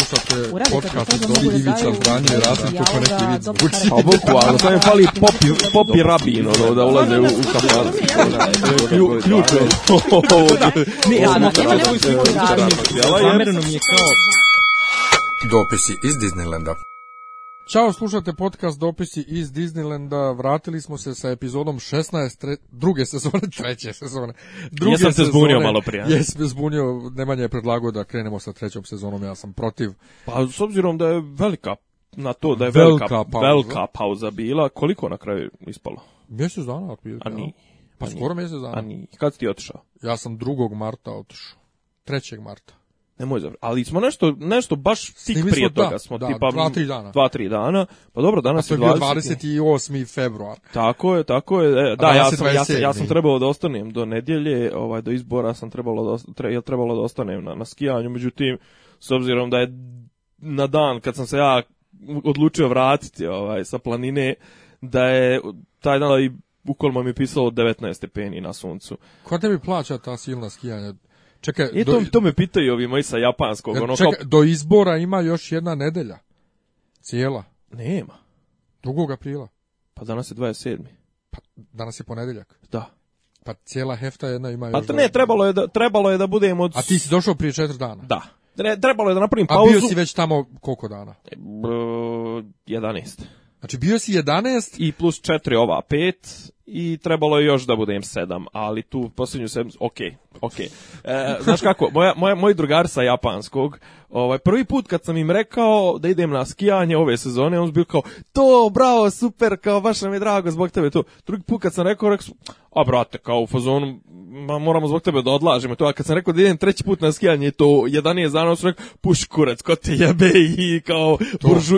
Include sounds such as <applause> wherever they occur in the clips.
slušate podcast od Dobri Ivica Franje, Rasim fali popi, popi rabino ono, da ulaze u, kafaru. kao... Dopisi iz Disneylanda. Ćao, slušate podcast Dopisi iz Disneylanda. Vratili smo se sa epizodom 16 druge sezone, <laughs> treće sezone. Druge Jesam se zbunio malo prije. Jesam se zbunio, Nemanja je predlagao da krenemo sa trećom sezonom, ja sam protiv. Pa s obzirom da je velika na to da je velika, velika, pauza. bila, koliko na kraju ispalo? Mjesec dana, A Pa skoro mjesec dana. A Kad si ti otišao? Ja sam 2. marta otišao. 3. marta. Nemoj završiti. Ali smo nešto, nešto baš tik prije smo, toga. Da, smo da, tipa, dva, tri dana. dana. Pa dobro, danas je 20... 28. februar. Tako je, tako je. E, da, ja sam, ja, sam, ja sam trebalo da ostanem do nedjelje, ovaj, do izbora sam trebalo da, tre, trebalo da ostanem na, na skijanju. Međutim, s obzirom da je na dan kad sam se ja odlučio vratiti ovaj, sa planine, da je taj dan i ukolimo mi je pisalo 19 stepeni na suncu. Ko bi plaća ta silna skijanja? Čekaj, I to, do... to me pitaju ovi moji sa japanskog. Ono čekaj, kao... do izbora ima još jedna nedelja. Cijela. Nema. 2. aprila. Pa danas je 27. Pa danas je ponedeljak. Da. Pa cijela hefta jedna ima pa još... Pa ne, trebalo je da, trebalo je da budem od... A ti si došao prije četiri dana? Da. Trebalo je da napravim pauzu. A bio si već tamo koliko dana? E, br, 11. Znači bio si 11 i plus 4 ova pet i trebalo je još da budem sedam, ali tu posljednju sedam, ok, ok. E, znaš kako, moja, moja, moj drugar sa japanskog, Ovaj, prvi put kad sam im rekao da idem na skijanje ove sezone, on je bio kao, to, bravo, super, kao, baš nam je drago zbog tebe to. Drugi put kad sam rekao, rekao a brate, kao u fazonu, ma moramo zbog tebe da odlažemo to, a kad sam rekao da idem treći put na skijanje, to 11 dana su rekao, puš kurac, ko ti jebe i kao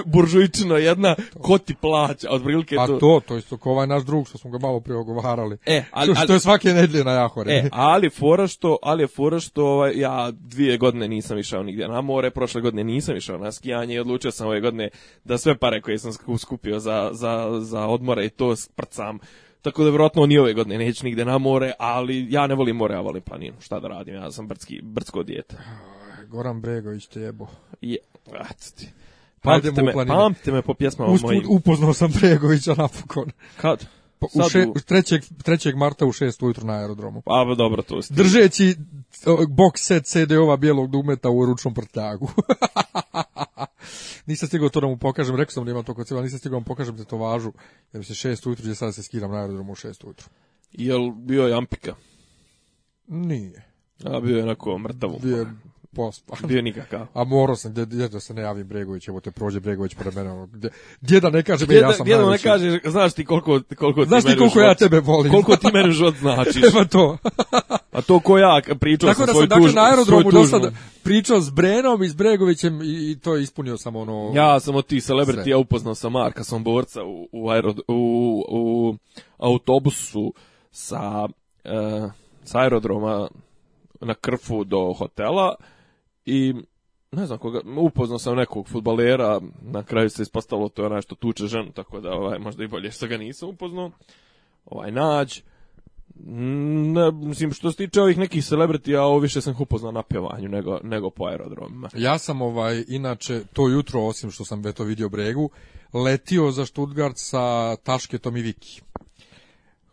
buržu, jedna, ko ti plaća, otprilike to. A pa to, to isto kao ovaj naš drug što smo ga malo prije ogovarali, e, ali, <laughs> što, što je svake nedelje na jahore. E, ali fora što, ali je fora što ovaj, ja dvije godine nisam išao nigdje na more, more, prošle godine nisam išao na skijanje i odlučio sam ove godine da sve pare koje sam skupio za, za, za odmore i to sprcam. Tako da vjerojatno ni ove godine neću nigde na more, ali ja ne volim more, ja volim planinu. Šta da radim, ja sam brdski, brdsko dijete. Goran Bregović te jebo. Je, ti. Pamtite me, pamtite me po pjesmama mojim. Upoznao sam Bregovića napokon. Kad? Pa u še, 3. 3. marta u 6 ujutru na aerodromu. A dobro, to ste. Držeći box set CD-ova bijelog dumeta u ručnom prtljagu. <laughs> nisam stigao to da mu pokažem, rekao sam da imam to kod sebe, nisam stigao da mu pokažem važu, jer se 6 ujutru, gdje sada se skiram na aerodromu u 6 ujutru. Jel bio je Ampika? Nije. A bio je onako mrtav. Bio je pa Bio nikakav. A morao sam, gdje, da se ne javim Bregović, evo te prođe Bregović pored mene, ono, Gdje, da djeda ne kaže, mi, ja sam da ne kaže, znaš ti koliko, koliko znaš ti, ti koliko ja tebe volim. Koliko ti mene život značiš. <laughs> Evo to. <laughs> A to ko ja pričao Tako sam da sam dakle, na aerodromu do pričao s Brenom i s Bregovićem i, i to je ispunio sam ono... Ja sam od tih celebrity, ja upoznao sam Marka Somborca u, u, aerod, u, u autobusu sa, uh, sa aerodroma na Krfu do hotela i ne znam koga, upoznao sam nekog futbalera, na kraju se ispostavilo to je onaj što tuče ženu, tako da ovaj, možda i bolje što ga nisam upoznao. Ovaj, nađ, mislim, što se tiče ovih nekih celebrity, a ovo više sam upoznao na pjevanju nego, nego po aerodromima. Ja sam, ovaj, inače, to jutro, osim što sam Veto to vidio bregu, letio za Stuttgart sa Tašketom i Viki.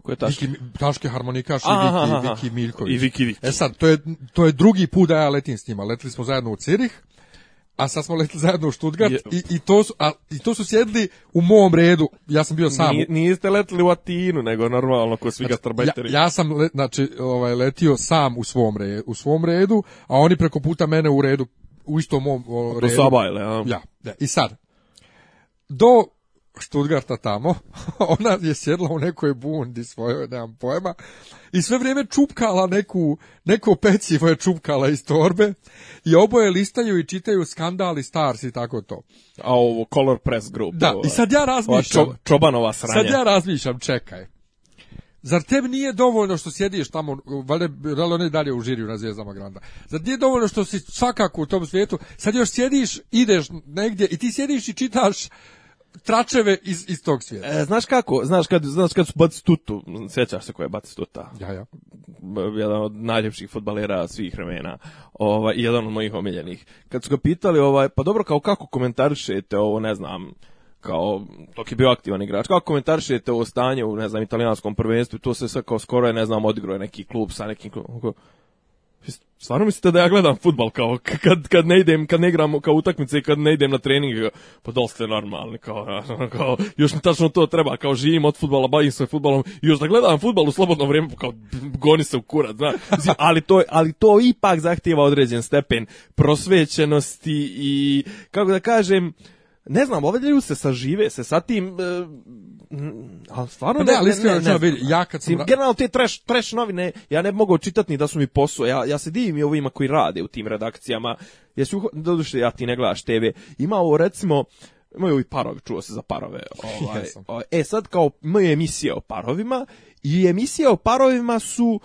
Ko je Taški? Viki, taški harmonikaš i Viki, Viki Miljković. I Viki, Viki. E sad, to je, to je drugi put da ja letim s njima. Letili smo zajedno u Cirih, a sad smo letili zajedno u Stuttgart i, i, to su, a, i to su sjedili u mom redu. Ja sam bio sam. Ni, niste letili u Atinu, nego normalno ko svi znači, ja, ja, sam znači, ovaj, letio sam u svom, redu, u svom redu, a oni preko puta mene u redu u istom mom redu. Do sabajle, a? Ja, ja. I sad, do Stuttgarta tamo, <laughs> ona je sjedla u nekoj bundi svojoj, nemam pojma, i sve vrijeme čupkala neku, neko pecivo je čupkala iz torbe i oboje listaju i čitaju skandali Stars i tako to. A ovo Color Press Group. Da, i sad ja razmišljam. čobanova Sad ja razmišljam, čekaj. Zar tebi nije dovoljno što sjediš tamo, valjda da dalje u žiriju na Zvijezdama Granda? Zar nije dovoljno što si svakako u tom svijetu, sad još sjediš, ideš negdje i ti sjediš i čitaš tračeve iz, iz tog svijeta. E, znaš kako? Znaš kad, znaš kad su tutu, sjećaš se ko je tuta. Ja, ja. Jedan od najljepših fotbalera svih vremena. Ovaj, jedan od mojih omiljenih. Kad su ga pitali, ovaj, pa dobro, kao kako komentarišete ovo, ne znam, kao dok je bio aktivan igrač. Kako komentarišete ovo stanje u ne znam italijanskom prvenstvu? To se sve kao skoro je ne znam odigroje neki klub sa nekim stvarno mislite da ja gledam futbal kao kad, kad ne idem, kad ne igram kao utakmice i kad ne idem na trening, pa da ste normalni, kao, <laughs> ono, kao, još mi tačno to treba, kao živim od futbala, bavim se futbalom, još da gledam futbal u slobodno vrijeme, pa kao <laughs> goni se u kurat, ali, to, ali to ipak zahtijeva određen stepen prosvećenosti i, kako da kažem, ne znam, obavljaju se sažive se sa tim uh, ali stvarno pa ne, ali iskreno ja kad sam... generalno te trash, trash novine ja ne mogu čitati ni da su mi posao ja, ja se divim i ovima koji rade u tim redakcijama jesi doduše ja ti ne gledaš TV ima ovo recimo imaju i parovi čuo se za parove. <laughs> Ovaj, E sad kao imaju emisije o parovima i emisije o parovima su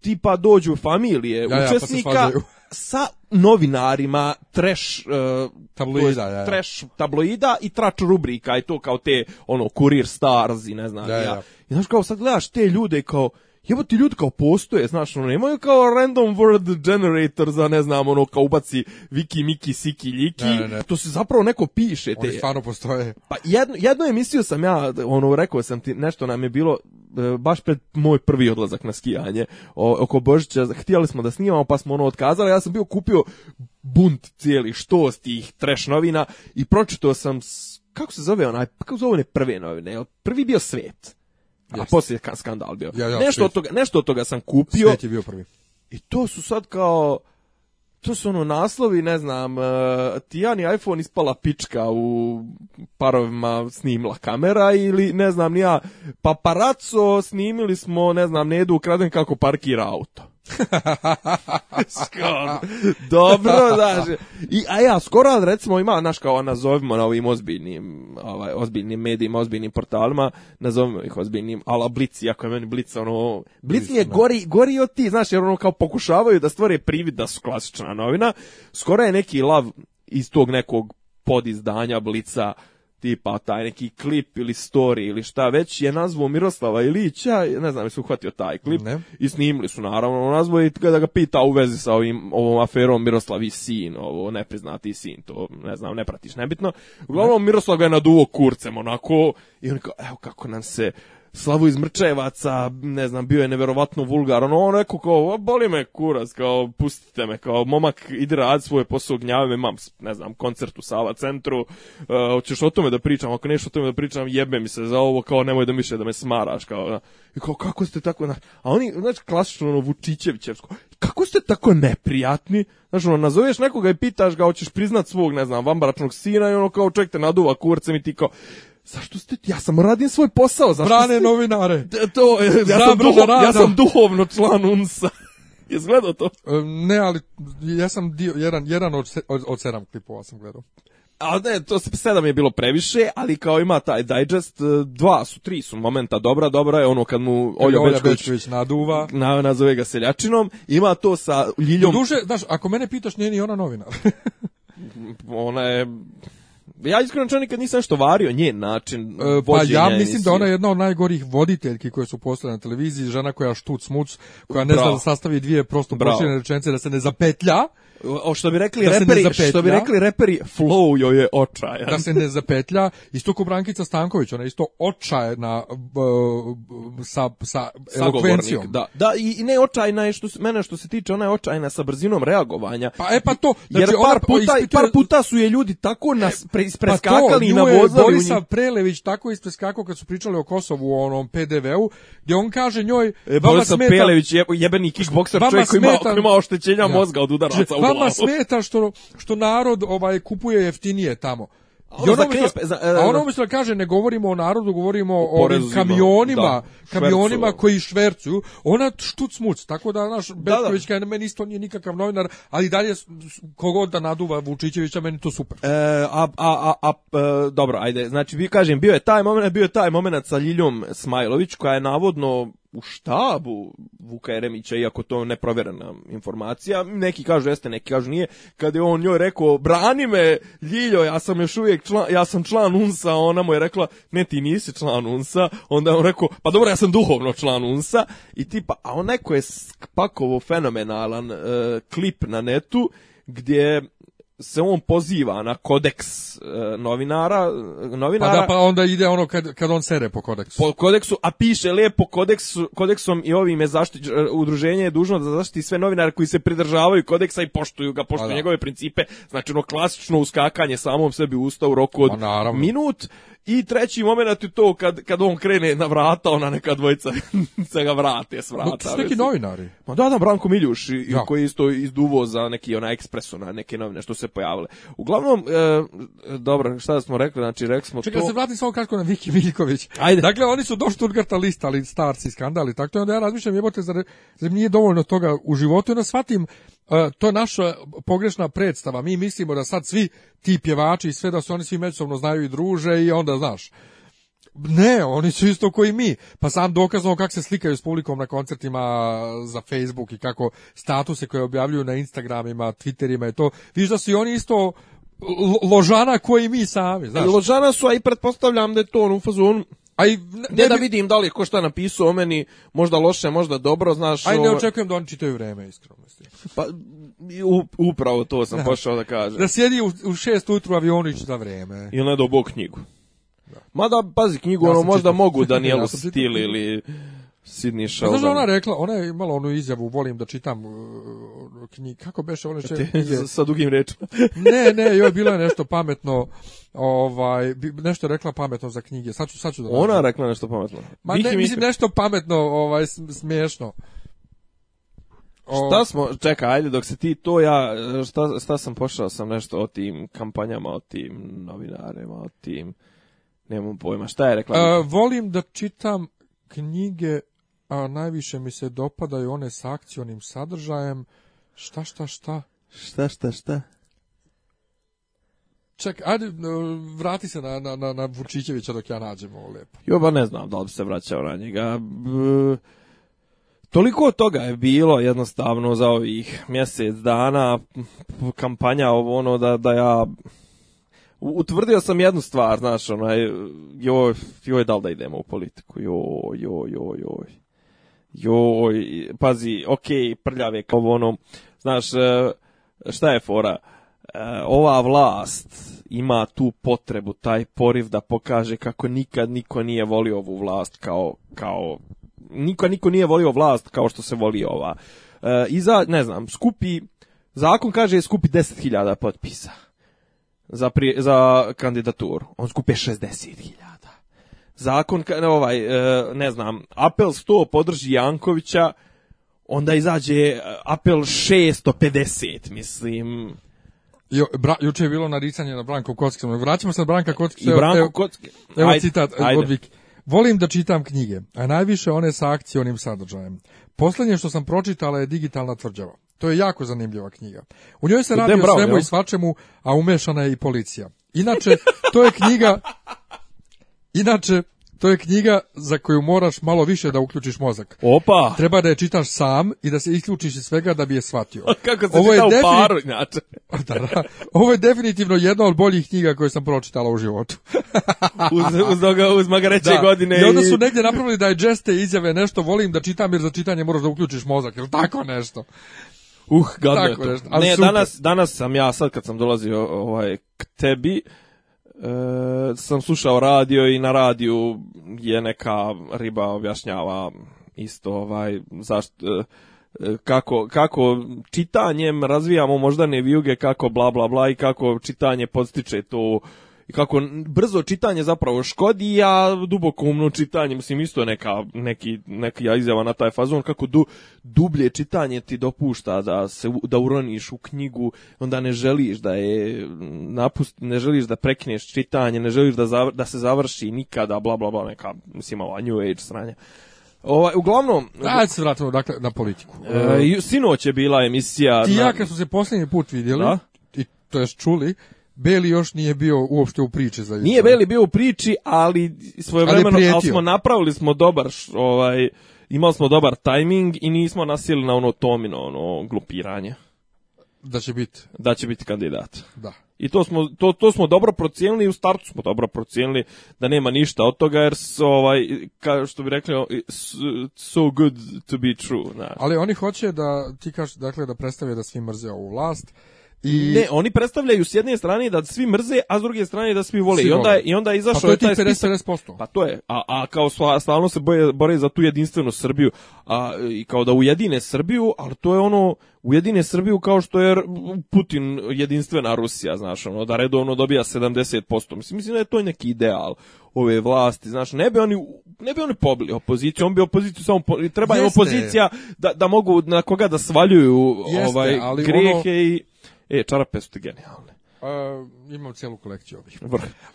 tipa dođu familije pa učesnika sa novinarima trash e, tabloida, je, trash tabloida i trač rubrika i to kao te ono Kurir Stars i ne znam da, ja. I znaš kao sad gledaš te ljude kao ti ljudi kao postoje, znaš, ono, nemaju kao random word generator za, ne znam, ono, kao ubaci viki, miki, siki, ljiki, to se zapravo neko piše. Te... stvarno postoje. Pa jedno, jedno emisiju sam ja, ono, rekao sam ti, nešto nam je bilo, e, baš pred moj prvi odlazak na skijanje oko Božića, htjeli smo da snimamo pa smo ono otkazali, ja sam bio kupio bunt cijeli s tih treš novina i pročitao sam kako se zove onaj, kako zove one prve novine, prvi bio svet Yes. A poslije je skandal bio. nešto, od toga, nešto od toga sam kupio. bio prvi. I to su sad kao... To su ono naslovi, ne znam, uh, Tijani iPhone ispala pička u parovima snimila kamera ili ne znam ni ja, paparaco snimili smo, ne znam, ne idu ukraden kako parkira auto skoro. <laughs> Dobro, znaš. I, a ja, skoro, recimo, ima, naš kao, nazovimo na ovim ozbiljnim, ovaj, ozbiljnim medijima, ozbiljnim portalima, nazovimo ih ozbiljnim, ala Blici, ako je meni Blic, ono, Blic je gori, gori od ti, znaš, jer ono kao pokušavaju da stvore privid da su klasična novina. Skoro je neki lav iz tog nekog podizdanja Blica, tipa taj neki klip ili story ili šta već je nazvao Miroslava Ilića, ne znam jesu uhvatio taj klip ne. i snimili su naravno ono nazvao i kada ga pita u vezi sa ovim ovom aferom Miroslav i sin, ovo nepriznati sin, to ne znam, ne pratiš, nebitno. Uglavnom Miroslav ga je naduo kurcem onako i on kao, evo kako nam se slavu iz mrčevaca, ne znam, bio je neverovatno vulgar, ono, On rekao kao, boli me kurac, kao, pustite me, kao, momak, ide rad svoje posao, gnjave imam, ne znam, koncert u Sava centru, uh, hoćeš o tome da pričam, ako nešto o tome da pričam, jebe mi se za ovo, kao, nemoj da miše da me smaraš, kao, i kao, kako ste tako, znaš, a oni, znaš, klasično, ono, Vučićevićevsko, kako ste tako neprijatni, znaš, ono, nazoveš nekoga i pitaš ga, hoćeš priznat svog, ne znam, vambaračnog sina i ono, kao, čovjek te naduva kurcem i ti kao, Zašto ste, ja sam radim svoj posao, zašto Brane novinare. To, e, ja, sam ja sam duhovno član UNSA. <laughs> Jesi gledao to? E, ne, ali ja sam dio, jedan, jedan od, od, od sedam klipova sam gledao. A ne, to sedam je bilo previše, ali kao ima taj digest, e, dva su, tri su momenta dobra, dobra je ono kad mu Olja, Bečković, naduva, na, nazove ga seljačinom, ima to sa Ljiljom... Duže, znaš, ako mene pitaš, nije ni ona novinar. <laughs> ona je ja iskreno čak nikad nisam što vario njen način e, Pa ja mislim emisije. da ona je jedna od najgorih voditeljki koje su postale na televiziji, žena koja štuc muc, koja ne zna da sastavi dvije prosto počinjene rečenice da se ne zapetlja o što bi rekli reperi, što bi rekli reperi flow joj je očajan. Da se ne zapetlja, isto ko Brankica Stanković, ona isto očajna sa sa sa Da, da i, ne očajna je što mene što se tiče ona je očajna sa brzinom reagovanja. Pa e pa to, znači jer par puta su je ljudi tako nas pre, preskakali pa to, i vozu. Borisav Prelević tako ispreskakao kad su pričali o Kosovu u onom PDV-u, gdje on kaže njoj e, Borisav Prelević je, jebeni kickbokser čovjek koji ima, ima oštećenja mozga od udaraca u nama smeta što, što narod ovaj kupuje jeftinije tamo. I ono a ono e, kaže, ne govorimo o narodu, govorimo o, kamionima, kamionima koji švercuju, ona štuc muc, tako da naš da, kaže, meni isto nije nikakav novinar, ali dalje kogod da naduva Vučićevića, meni to super. E, a, a, a, a, e, dobro, ajde, znači vi kažem, bio je taj moment, bio je taj moment sa Ljiljom Smajlović, koja je navodno u štabu Vuka Jeremića, iako to neprovjerena informacija. Neki kažu jeste, neki kažu nije. Kad je on njoj rekao, brani me, Ljiljo, ja sam još uvijek član, ja sam član UNSA, ona mu je rekla, ne ti nisi član UNSA. Onda je on rekao, pa dobro, ja sam duhovno član UNSA. I tipa, a onaj ko je pakovo fenomenalan e, klip na netu, gdje se on poziva na kodeks e, novinara, novinara. Pa da, pa onda ide ono kad, kad on sere po kodeksu. Po kodeksu, a piše lijepo kodeksom i ovim je e, udruženje je dužno da zaštiti sve novinare koji se pridržavaju kodeksa i poštuju ga, poštuju pa njegove principe. Znači ono klasično uskakanje samom sebi usta u roku od pa minut. I treći moment je to kad, kad on krene na vrata, ona neka dvojica <laughs> se ga vrate s vrata. neki novinari. Ma da, da, Branko Miljuš, ja. koji je isto izduvo za neki ona ekspresu na neke novine što se pojavile. Uglavnom, e, dobro, šta smo rekli, znači rekli smo to... Čekaj, se vratim samo kratko na Viki Miljković. Ajde. Dakle, oni su do lista, ali starci skandali, tako da onda ja razmišljam, jebote, zar, nije dovoljno toga u životu, onda shvatim E, to je naša pogrešna predstava. Mi mislimo da sad svi ti pjevači i sve da se oni svi međusobno znaju i druže i onda znaš. Ne, oni su isto koji mi. Pa sam dokazano kako se slikaju s publikom na koncertima za Facebook i kako statuse koje objavljuju na Instagramima, Twitterima i to. Viš da su oni isto ložana koji mi sami, znaš. Ložana su, a i pretpostavljam da je to on u Aj, ne, da vidim da li je ko šta napisao o meni, možda loše, možda dobro, znaš. Aj ne očekujem da oni čitaju vreme, iskreno. Pa upravo to sam <laughs> da. pošao da kažem. Da sjedi u, u šest ujutru u i čita vreme. Ili ne dobog knjigu. Da. Mada, pazi, knjigu ono možda mogu Danielu <laughs> ja Stil ili Sidney pa Sheldon. ona rekla, ona je imala onu izjavu, volim da čitam uh, kako beše ono <laughs> Sa dugim rečima. <laughs> ne, ne, joj, bilo je nešto pametno, ovaj, nešto rekla pametno za knjige, sad ću, da... Ona je rekla nešto pametno. Ma ne, mislim nešto pametno, ovaj, smiješno. Šta smo, čeka, ajde, dok se ti to ja, šta, šta sam pošao sam nešto o tim kampanjama, o tim novinarima, o tim, nemam pojma, šta je rekla? E, volim da čitam knjige a najviše mi se dopadaju one s akcionim sadržajem. Šta, šta, šta? Šta, šta, šta? Ček, ajde, vrati se na, na, na Vučićevića dok ja nađem ovo lijepo. Jo, ba ne znam da li bi se vraćao na njega. B... Toliko toga je bilo jednostavno za ovih mjesec dana kampanja ovo ono da, da ja utvrdio sam jednu stvar, znaš, onaj, joj, joj, da li da idemo u politiku, joj, joj, joj, joj joj, pazi, okej, prljave kao ono, znaš, e, šta je fora? E, ova vlast ima tu potrebu, taj poriv da pokaže kako nikad niko nije volio ovu vlast kao, kao niko, niko nije volio vlast kao što se voli ova. E, I za, ne znam, skupi, zakon kaže skupi 10.000 potpisa za, za kandidaturu, on skupi 60.000 zakon, ovaj, e, ne znam, apel 100 podrži Jankovića, onda izađe e, apel 650, mislim. Jo, juče je bilo naricanje na Branko Kocke. Vraćamo se na Branka Kocke. I Branko evo, Evo citat ajde. Volim da čitam knjige, a najviše one sa akcijonim sadržajem. Poslednje što sam pročitala je Digitalna tvrđava. To je jako zanimljiva knjiga. U njoj se radi o svemu i svačemu, a umešana je i policija. Inače, to je knjiga Inače, to je knjiga za koju moraš malo više da uključiš mozak. Opa! Treba da je čitaš sam i da se isključiš iz svega da bi je shvatio. <laughs> Kako se Ovo je paru, inače. <laughs> Ovo je definitivno jedna od boljih knjiga koje sam pročitala u životu. <laughs> uz, uz, uz magareće godine. I onda su negdje napravili da je izjave nešto volim da čitam jer za čitanje moraš da uključiš mozak. Jel tako nešto? Uh, gadno je to. ali ne, danas, danas sam ja, sad kad sam dolazio ovaj, k tebi, E, sam slušao radio i na radiju je neka riba objašnjava isto ovaj zašto e, kako, kako čitanjem razvijamo moždane vijuge, kako bla bla bla i kako čitanje podstiče tu i kako brzo čitanje zapravo škodi, a duboko umno čitanje, mislim isto je neka, neki, neka izjava na taj fazon, kako du, dublje čitanje ti dopušta da se da uroniš u knjigu, onda ne želiš da je mm, napusti, ne želiš da prekineš čitanje, ne želiš da, da se završi nikada, bla bla bla, neka, mislim, ova New Age sranja. Ovaj, uglavnom... Ajde se vratimo dakle, na politiku. E, sinoć je bila emisija... Ti ja kad su se posljednji put vidjeli, da? i to jest čuli, Beli još nije bio uopšte u priči za Nije Beli bio u priči, ali svojevremeno ali, smo napravili smo dobar ovaj imali smo dobar tajming i nismo nasili na ono Tomino ono glupiranje. Da će biti. Da će biti kandidat. Da. I to smo, to, to smo dobro procijenili i u startu smo dobro procijenili da nema ništa od toga jer ovaj, kao što bi rekli, so good to be true. Ali oni hoće da, ti kaš, dakle, da predstavlja da svi mrze ovu vlast ne, oni predstavljaju s jedne strane da svi mrze, a s druge strane da svi vole. I onda i onda je pa izašao pa to je taj 50 Pa to je. A, a kao stalno se boje, bore za tu jedinstvenu Srbiju, a i kao da ujedine Srbiju, ali to je ono ujedine Srbiju kao što je Putin jedinstvena Rusija, znaš, ono da redovno dobija 70%. Mislim, mislim da je to neki ideal ove vlasti, znaš, ne bi oni ne bi oni pobili opoziciju, on bi opoziciju samo treba je opozicija da, da mogu na koga da svaljuju Jeste, ovaj grehe ono i E, čarape su ti genijalne. imam cijelu kolekciju ovih.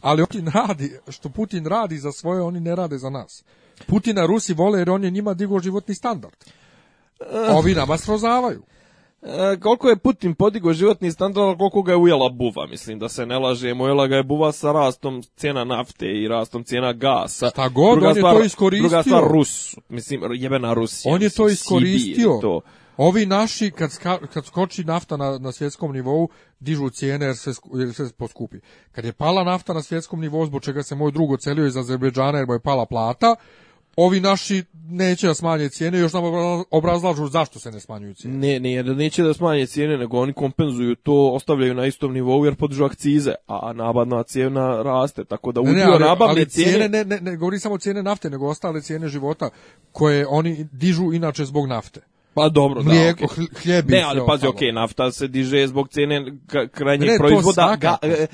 Ali Putin radi, što Putin radi za svoje, oni ne rade za nas. Putina Rusi vole jer on je njima digao životni standard. Eh. ovi nama srozavaju. E, eh, koliko je Putin podigao životni standard, koliko ga je ujela buva, mislim, da se ne lažemo, ujela ga je buva sa rastom cijena nafte i rastom cijena gasa. Šta god, druga on stvar, je to iskoristio. Druga stvar, Rus, mislim, jebena Rusija. On je to iskoristio. To. Ovi naši, kad, kad skoči nafta na, na svjetskom nivou, dižu cijene jer se, jer poskupi. Kad je pala nafta na svjetskom nivou, zbog čega se moj drugo celio iz Azerbeđana jer mu je pala plata, ovi naši neće da smanje cijene, još nam obrazlažu zašto se ne smanjuju cijene. Ne, ne, neće da smanje cijene, nego oni kompenzuju to, ostavljaju na istom nivou jer podižu akcize, a nabadna cijena raste, tako da udio ne, cijene... Ne, ne, ne govori samo cijene nafte, nego ostale cijene života koje oni dižu inače zbog nafte. Pa dobro, Mlijeko, da, Ne, ali pazi, okej, nafta se diže zbog cene krajnjeg proizvoda e,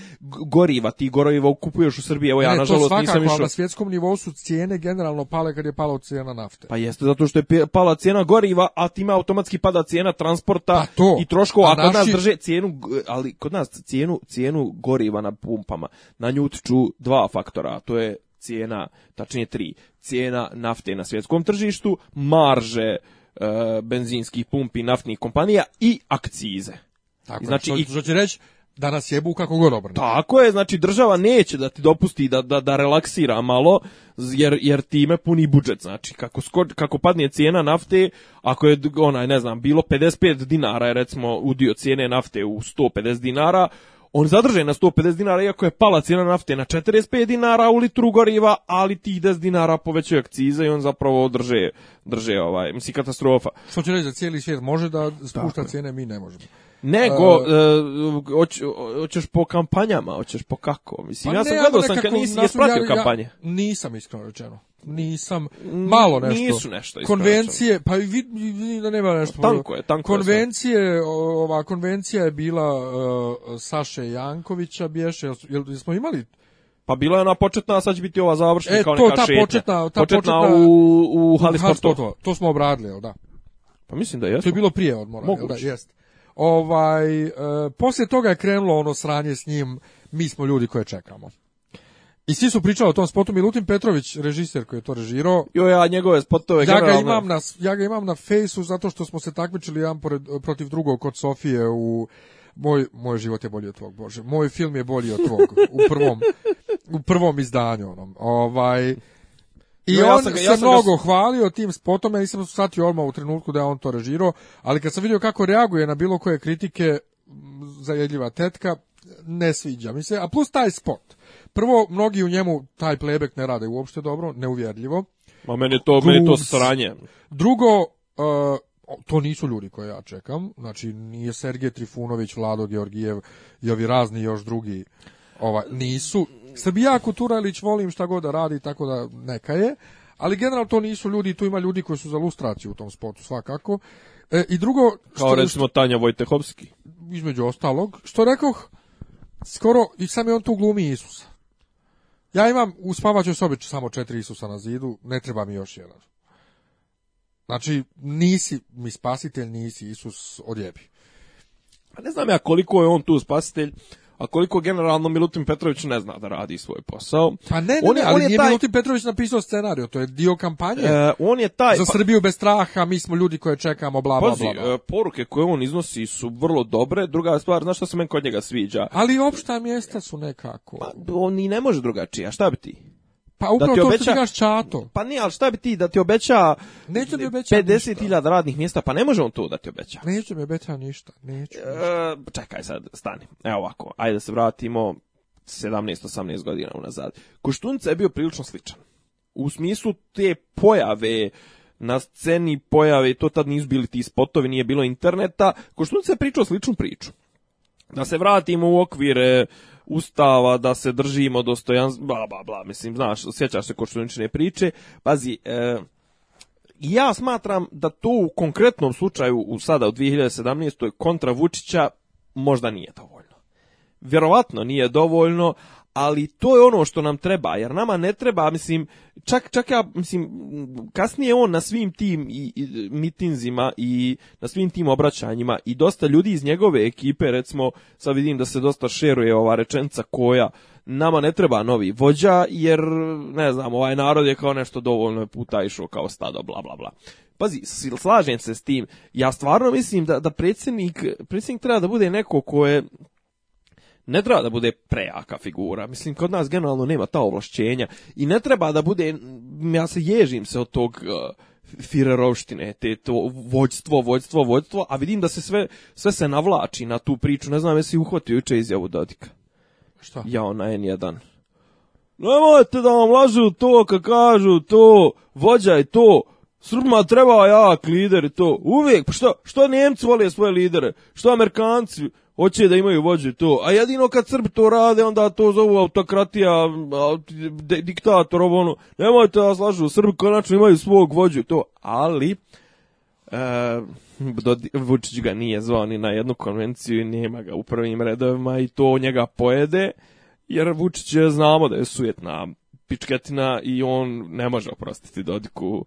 goriva. Ti goriva kupuješ u Srbiji, evo ja ne, nažalost svakako, nisam išao. na svjetskom nivou su cijene generalno pale kad je pala cijena nafte. Pa jeste, zato što je pala cijena goriva, a time automatski pada cijena transporta pa to. i troškova. A kod nas drže cijenu, ali kod nas cijenu, cijenu goriva na pumpama, na nju tiču dva faktora, to je cijena, tačnije tri, cijena nafte na svjetskom tržištu, marže E, benzinskih pumpi, naftnih kompanija i akcize. Tako znači, što, će reći, da nas jebu kako god obrne. Tako je, znači država neće da ti dopusti da, da, da relaksira malo, jer, jer time puni budžet, znači kako, kako padne cijena nafte, ako je, onaj, ne znam, bilo 55 dinara je u dio cijene nafte u 150 dinara, on zadrže na 150 dinara, iako je pala cijena nafte na 45 dinara u litru goriva, ali tih 10 dinara povećaju akciza i on zapravo drže, drže ovaj, misli katastrofa. Što će reći da cijeli svijet može da spušta Tako. cijene, mi ne možemo. Nego, e, hoćeš uh, po kampanjama, hoćeš po kako? Mislim, pa ja sam gledao sam, nisi, jesi pratio kampanje? Ja, nisam iskreno rečeno nisam malo nešto. Nisu nešto. Konvencije, pa vidi da nema pa nešto. Tanko je, tanko Konvencije, ova konvencija je bila uh, Saše Jankovića, bješe, jel, smo imali pa bila je ona početna, a sad će biti ova završna e, to, ta Početna, ta početna, u, u To smo obradili, jel da? Pa mislim da je To je bilo prije odmora, da? Jest. Ovaj, e, poslije toga je krenulo ono sranje s njim, mi smo ljudi koje čekamo. I svi su pričali o tom spotu, Milutin Petrović, režiser koji je to režirao. Jo, ja njegove spotove ja Ga imam na, ja ga imam na fejsu zato što smo se takmičili jedan pored, protiv drugog kod Sofije u... Moj, moj život je bolji od tvog, Bože. Moj film je bolji od tvog. U prvom, u prvom izdanju. Onom. Ovaj, i on ja sam se mnogo hvalio tim spotom, ja nisam shvatio odmah u trenutku da je on to režirao, ali kad sam vidio kako reaguje na bilo koje kritike zajedljiva tetka, ne sviđa mi se, a plus taj spot. Prvo, mnogi u njemu taj playback ne rade uopšte dobro, neuvjerljivo. Ma meni to, Drugo, meni to sranje. Drugo, uh, to nisu ljudi koje ja čekam. Znači, nije Sergej Trifunović, Vlado Georgijev i ovi razni još drugi. Ovaj, nisu. jako Turalić volim šta god da radi, tako da neka je. Ali generalno to nisu ljudi, tu ima ljudi koji su za lustraciju u tom spotu, svakako. E, I drugo... Kao što, recimo Tanja Vojtehovski. Između ostalog. Što rekoh, skoro, i sam je on tu glumi Isusa. Ja imam u spavaćoj sobi samo četiri Isusa na zidu, ne treba mi još jedan. Znači, nisi mi spasitelj, nisi Isus odjebi. Ne znam ja koliko je on tu spasitelj, a koliko generalno Milutin Petrović ne zna da radi svoj posao. Pa ne, ne, on ali je Milutin Petrović napisao scenariju, to je dio kampanje. E, on je taj... Za Srbiju bez straha, mi smo ljudi koje čekamo, bla, bla, e, poruke koje on iznosi su vrlo dobre, druga stvar, znaš šta se meni kod njega sviđa? Ali opšta mjesta su nekako. Pa, on i ne može drugačije, a šta bi ti? Pa upravo da ti obeća, to što čato. Pa nije, ali šta bi ti, da ti obeća, Neću obeća 50.000 radnih mjesta, pa ne može on to da ti obeća. Neću mi obeća ništa, neću. E, čekaj sad, stani. Evo ovako, ajde da se vratimo 17-18 godina unazad. Koštunica je bio prilično sličan. U smislu te pojave, na sceni pojave, to tad nisu bili ti spotovi, nije bilo interneta, Koštunica je pričao sličnu priču. Da se vratimo u okvir ustava, da se držimo dostojanstva, bla, bla, bla, mislim, znaš, sjećaš se koštunične priče, pazi, e, ja smatram da to u konkretnom slučaju u sada u 2017. kontra Vučića možda nije dovoljno. Vjerovatno nije dovoljno, ali to je ono što nam treba, jer nama ne treba, mislim, čak, čak ja, mislim, kasnije on na svim tim i, i, mitinzima i na svim tim obraćanjima i dosta ljudi iz njegove ekipe, recimo, sad vidim da se dosta šeruje ova rečenca koja, nama ne treba novi vođa, jer, ne znam, ovaj narod je kao nešto dovoljno puta išao kao stado, bla, bla, bla. Pazi, slažem se s tim. Ja stvarno mislim da, da predsjednik, predsjednik treba da bude neko ko je ne treba da bude prejaka figura. Mislim, kod nas generalno nema ta ovlašćenja i ne treba da bude, ja se ježim se od tog uh, firerovštine, te to vođstvo, vođstvo, vođstvo, a vidim da se sve, sve se navlači na tu priču. Ne znam jesi uhvatio juče izjavu Dodika. Šta? Ja, ona N1. Nemojte da vam lažu to, kad kažu to, vođa je to, Srbima treba jak lider i to. Uvijek, pa što, što Njemci vole svoje lidere? Što Amerikanci? Hoće da imaju vođe to, a jedino kad Srbi to rade, onda to zovu autokratija, diktator, ovo ono. Nemojte da slažu, Srbi konačno imaju svog vođu to, ali... E, Vučić ga nije zvao ni na jednu konvenciju i nema ga u prvim redovima i to njega pojede, jer Vučić je znamo da je sujetna pičketina i on ne može oprostiti Dodiku.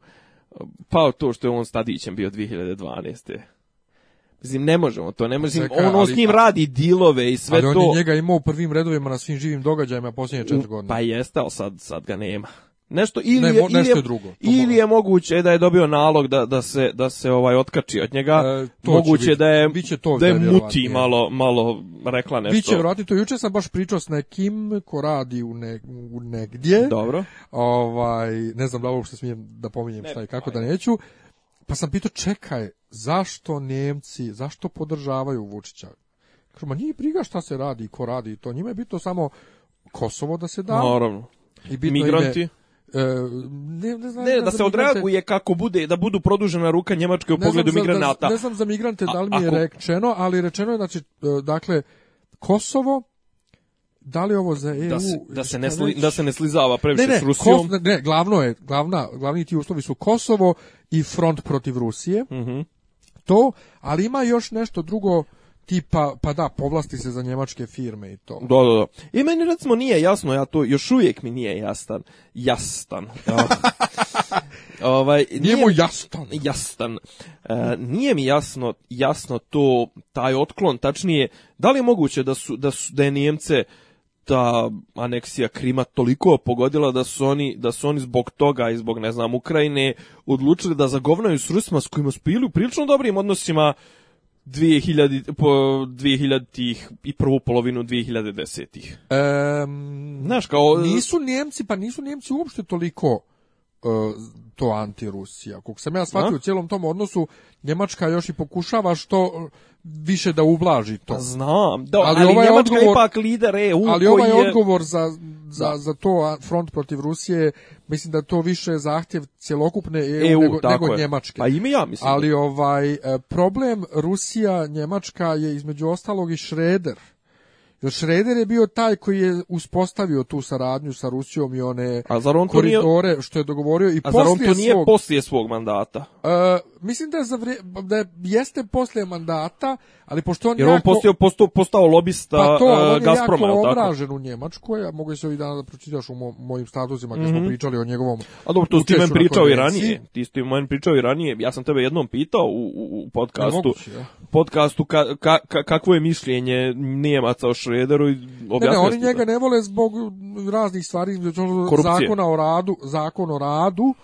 Pa to što je on stadićem bio 2012. Mislim, ne možemo to, ne pa možemo, on, s njim radi dilove i sve to. Ali on je njega imao u prvim redovima na svim živim događajima posljednje četiri godine. Pa jeste, ali sad, sad ga nema. Nešto ili je, drugo. Ili je moguće da je dobio nalog da, da se da se ovaj otkači od njega. E, moguće da je to da je muti malo malo rekla nešto. Biće verovatno to juče sam baš pričao s nekim ko radi u, ne, u negdje. Dobro. Ovaj ne znam da što smijem da pominjem ne, šta i kako da neću. Pa sam pitao, čekaj, zašto Nemci, zašto podržavaju Vučića? Ma ma njih briga šta se radi i ko radi to. Njima je bitno samo Kosovo da se da. Naravno. I bitno Migranti. E, ne, ne, znam, da, se odreaguje kako bude, da budu produžena ruka Njemačke u pogledu migranata. ne znam za migrante da li mi je rečeno, ali rečeno je, znači, e, dakle, Kosovo, da li ovo za EU da se, e da se ne da se ne slizava previše s Rusijom ne glavno je glavna glavni ti uslovi su Kosovo i front protiv Rusije mhm. to ali ima još nešto drugo tipa pa da povlasti se za njemačke firme i to. Da, da, da. I meni recimo nije jasno, ja to još uvijek mi nije jastan. Jastan. <laughs> ovaj nije, mu jastan. Jastan. E, nije mi jasno jasno to taj otklon, tačnije da li je moguće da su da su da je Njemce ta aneksija Krima toliko pogodila da su oni da su oni zbog toga i zbog ne znam Ukrajine odlučili da zagovnaju s Rusima s kojima su bili u prilično dobrim odnosima 2000 po 2000-ih i prvu polovinu 2010-ih. Ehm, znaš kao nisu Njemci, pa nisu Njemci uopšte toliko e, to antirusija. Kog sam ja shvatio u cijelom tom odnosu, Njemačka još i pokušava što uh, više da ublaži to. Pa znam, da, ali, ovaj Njemačka odgovor, ipak lider EU Ali ovaj odgovor za, za, za to front protiv Rusije, mislim da to više zahtjev cjelokupne EU, EU nego, nego Njemačke. Pa ja mislim. Ali ovaj e, problem Rusija, Njemačka je između ostalog i Šreder jer Šreder je bio taj koji je uspostavio tu saradnju sa Rusijom i one koridore što je dogovorio i a zar on to nije svog, poslije svog mandata? E, mislim da, da jeste poslije mandata, ali pošto on je on postao, postao, postao lobista pa to, e, on je jako u Njemačkoj, a mogu se ovih dana da pročitaš u mojim statusima gdje mm smo mhm. pričali o njegovom A dobro, to si pričao i ranije. Ti si meni pričao i ranije. Ja sam tebe jednom pitao u, u podcastu, moguće, kakvo je mišljenje Nijemaca o Šrederu i Ne, ne, oni njega ne vole zbog raznih stvari, zbog zakona o radu, zakona o radu,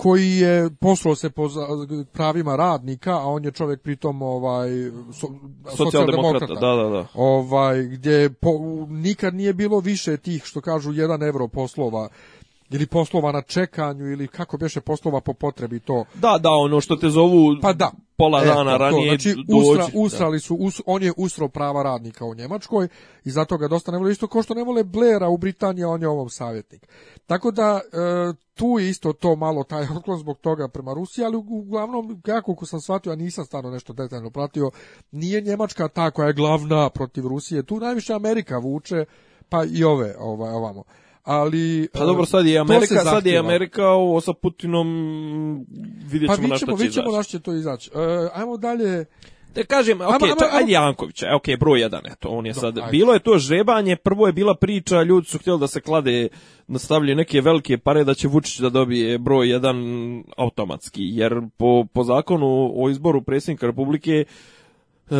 koji je poslao se po pravima radnika, a on je čovjek pritom ovaj so, da, da, da. Ovaj gdje nikad nije bilo više tih što kažu jedan euro poslova ili poslova na čekanju ili kako bješe poslova po potrebi to. Da, da, ono što te zovu pa da, pola e, dana ranije znači, su, on je usro prava radnika u Njemačkoj i zato ga dosta ne vole isto kao što ne vole Blera u Britaniji, on je ovom savjetnik. Tako da e, tu je isto to malo taj <laughs> oklon zbog toga prema Rusiji, ali uglavnom kako sam shvatio, a nisam stvarno nešto detaljno pratio, nije Njemačka ta koja je glavna protiv Rusije, tu najviše Amerika vuče, pa i ove ovaj, ovamo ali pa dobro e, sad je Amerika sad je Amerika ovo sa Putinom vidjet pa ćemo pa, na će to izaći e, ajmo dalje da kažem, ok, ajmo, ajmo, ajde Jankovića, e, ok, broj jedan, eto, on je sad, bilo je to žrebanje, prvo je bila priča, ljudi su htjeli da se klade, nastavljaju neke velike pare da će Vučić da dobije broj jedan automatski, jer po, po zakonu o izboru predsjednika Republike, E,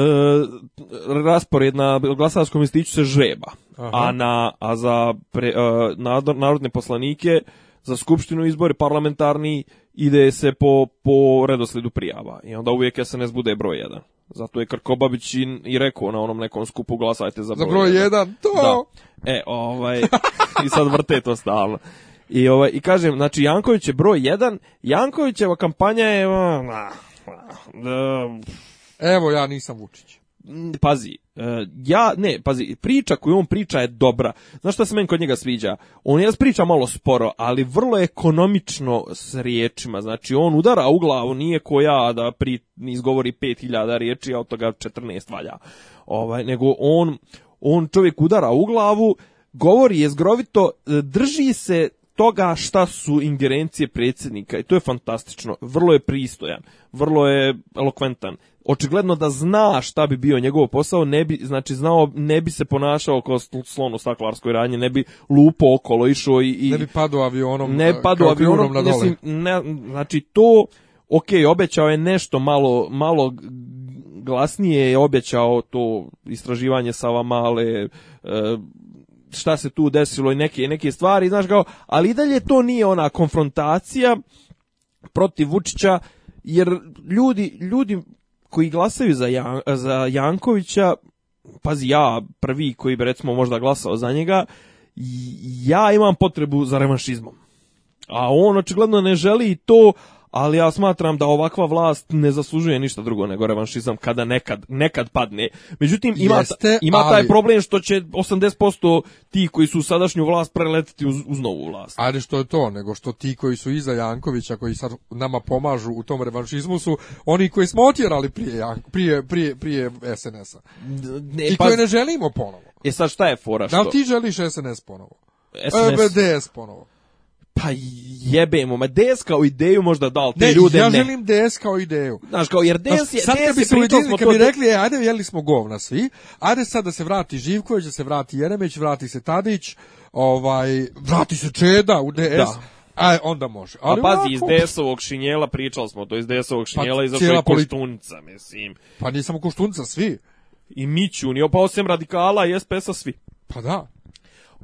raspored na glasavskom ističu se žreba. A, na, a za pre, e, nador, narodne poslanike za skupštinu izbori parlamentarni ide se po, po redosledu prijava. I onda uvijek SNS bude broj jedan. Zato je Krkobabić i, i rekao na onom nekom skupu glasajte za broj, za broj jedan. To. E, ovaj, <laughs> i sad vrte to stalno. I, ovaj, I kažem, znači Janković je broj jedan, Jankovićeva kampanja je... Evo ja nisam Vučić. Mm, pazi, e, ja, ne, pazi, priča koju on priča je dobra. Znaš šta se meni kod njega sviđa? On je priča malo sporo, ali vrlo ekonomično s riječima. Znači, on udara u glavu, nije ko ja da pri, izgovori 5000 riječi, a od toga 14 valja. Ovaj, nego on, on čovjek udara u glavu, govori je zgrovito, e, drži se toga šta su ingerencije predsjednika i to je fantastično. Vrlo je pristojan, vrlo je elokventan očigledno da zna šta bi bio njegov posao, ne bi, znači znao, ne bi se ponašao kao slon u staklarskoj radnji, ne bi lupo okolo išao i, i... Ne bi padao avionom, ne avionom, na dole. Mislim, ne, znači to, ok, obećao je nešto malo, malo glasnije, je obećao to istraživanje Savamale, e, šta se tu desilo i neke, neke stvari, znaš kao, ali i dalje to nije ona konfrontacija protiv Vučića, jer ljudi, ljudi koji glasaju za, za Jankovića, pazi ja, prvi koji bi recimo možda glasao za njega, ja imam potrebu za revanšizmom. A on očigledno ne želi to, ali ja smatram da ovakva vlast ne zaslužuje ništa drugo nego revanšizam kada nekad, nekad padne. Međutim, ima, ima taj problem što će 80% ti koji su u sadašnju vlast preletiti uz, uz novu vlast. Ali što je to, nego što ti koji su iza Jankovića, koji sad nama pomažu u tom revanšizmu su oni koji smo otjerali prije, prije, prije, SNS-a. I koji pa- koje ne želimo ponovo. E sad šta je fora? Što? Da ti želiš SNS ponovo? SNS. E, BDS ponovo. Pa jebemo, ma DS kao ideju možda da, ali te ne, ljude ja želim DS kao ideju. Znaš, kao, jer DS je... Sad kad bi se ujedinili, kad bi rekli, e, ajde, jeli smo govna svi, ajde sad da se vrati Živković, da se vrati Jeremić, vrati se Tadić, ovaj, vrati se Čeda u DS. Da. A e, onda može. Ali A pazi, iz DS-ovog šinjela pričali smo to, iz DS-ovog pa šinjela pa, izašao je Koštunca, mislim. Pa nisam Koštunca, svi. I Mićun, i opa, osim radikala i SPS-a svi. Pa da.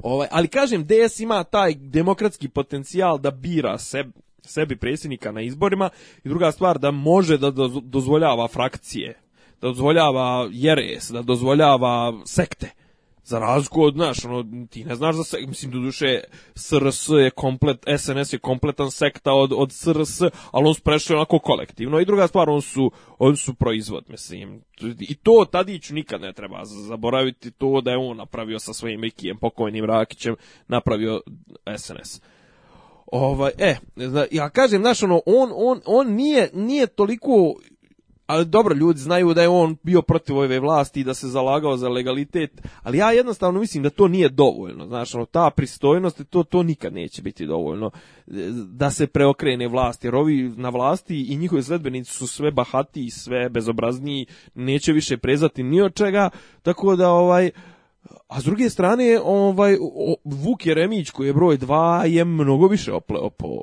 Ovaj, ali kažem, DS ima taj demokratski potencijal da bira sebi, sebi predsjednika na izborima i druga stvar da može da dozvoljava frakcije, da dozvoljava jeres, da dozvoljava sekte. Za razliku od, znaš, ono, ti ne znaš za se, mislim, duše, SRS je komplet, SNS je kompletan sekta od, od SRS, ali on su prešli onako kolektivno. I druga stvar, on su, on su proizvod, mislim. I to Tadiću nikad ne treba zaboraviti to da je on napravio sa svojim Rikijem, pokojnim Rakićem, napravio SNS. Ovaj, e, ja kažem, znaš, ono, on, on, on nije, nije toliko ali dobro, ljudi znaju da je on bio protiv ove vlasti i da se zalagao za legalitet, ali ja jednostavno mislim da to nije dovoljno, znaš, ono, ta pristojnost, to, to nikad neće biti dovoljno, e, da se preokrene vlast, jer ovi na vlasti i njihovi sledbenici su sve bahati i sve bezobrazniji, neće više prezati ni od čega, tako da, ovaj, a s druge strane, ovaj, Vuk Jeremić koji je broj dva je mnogo više po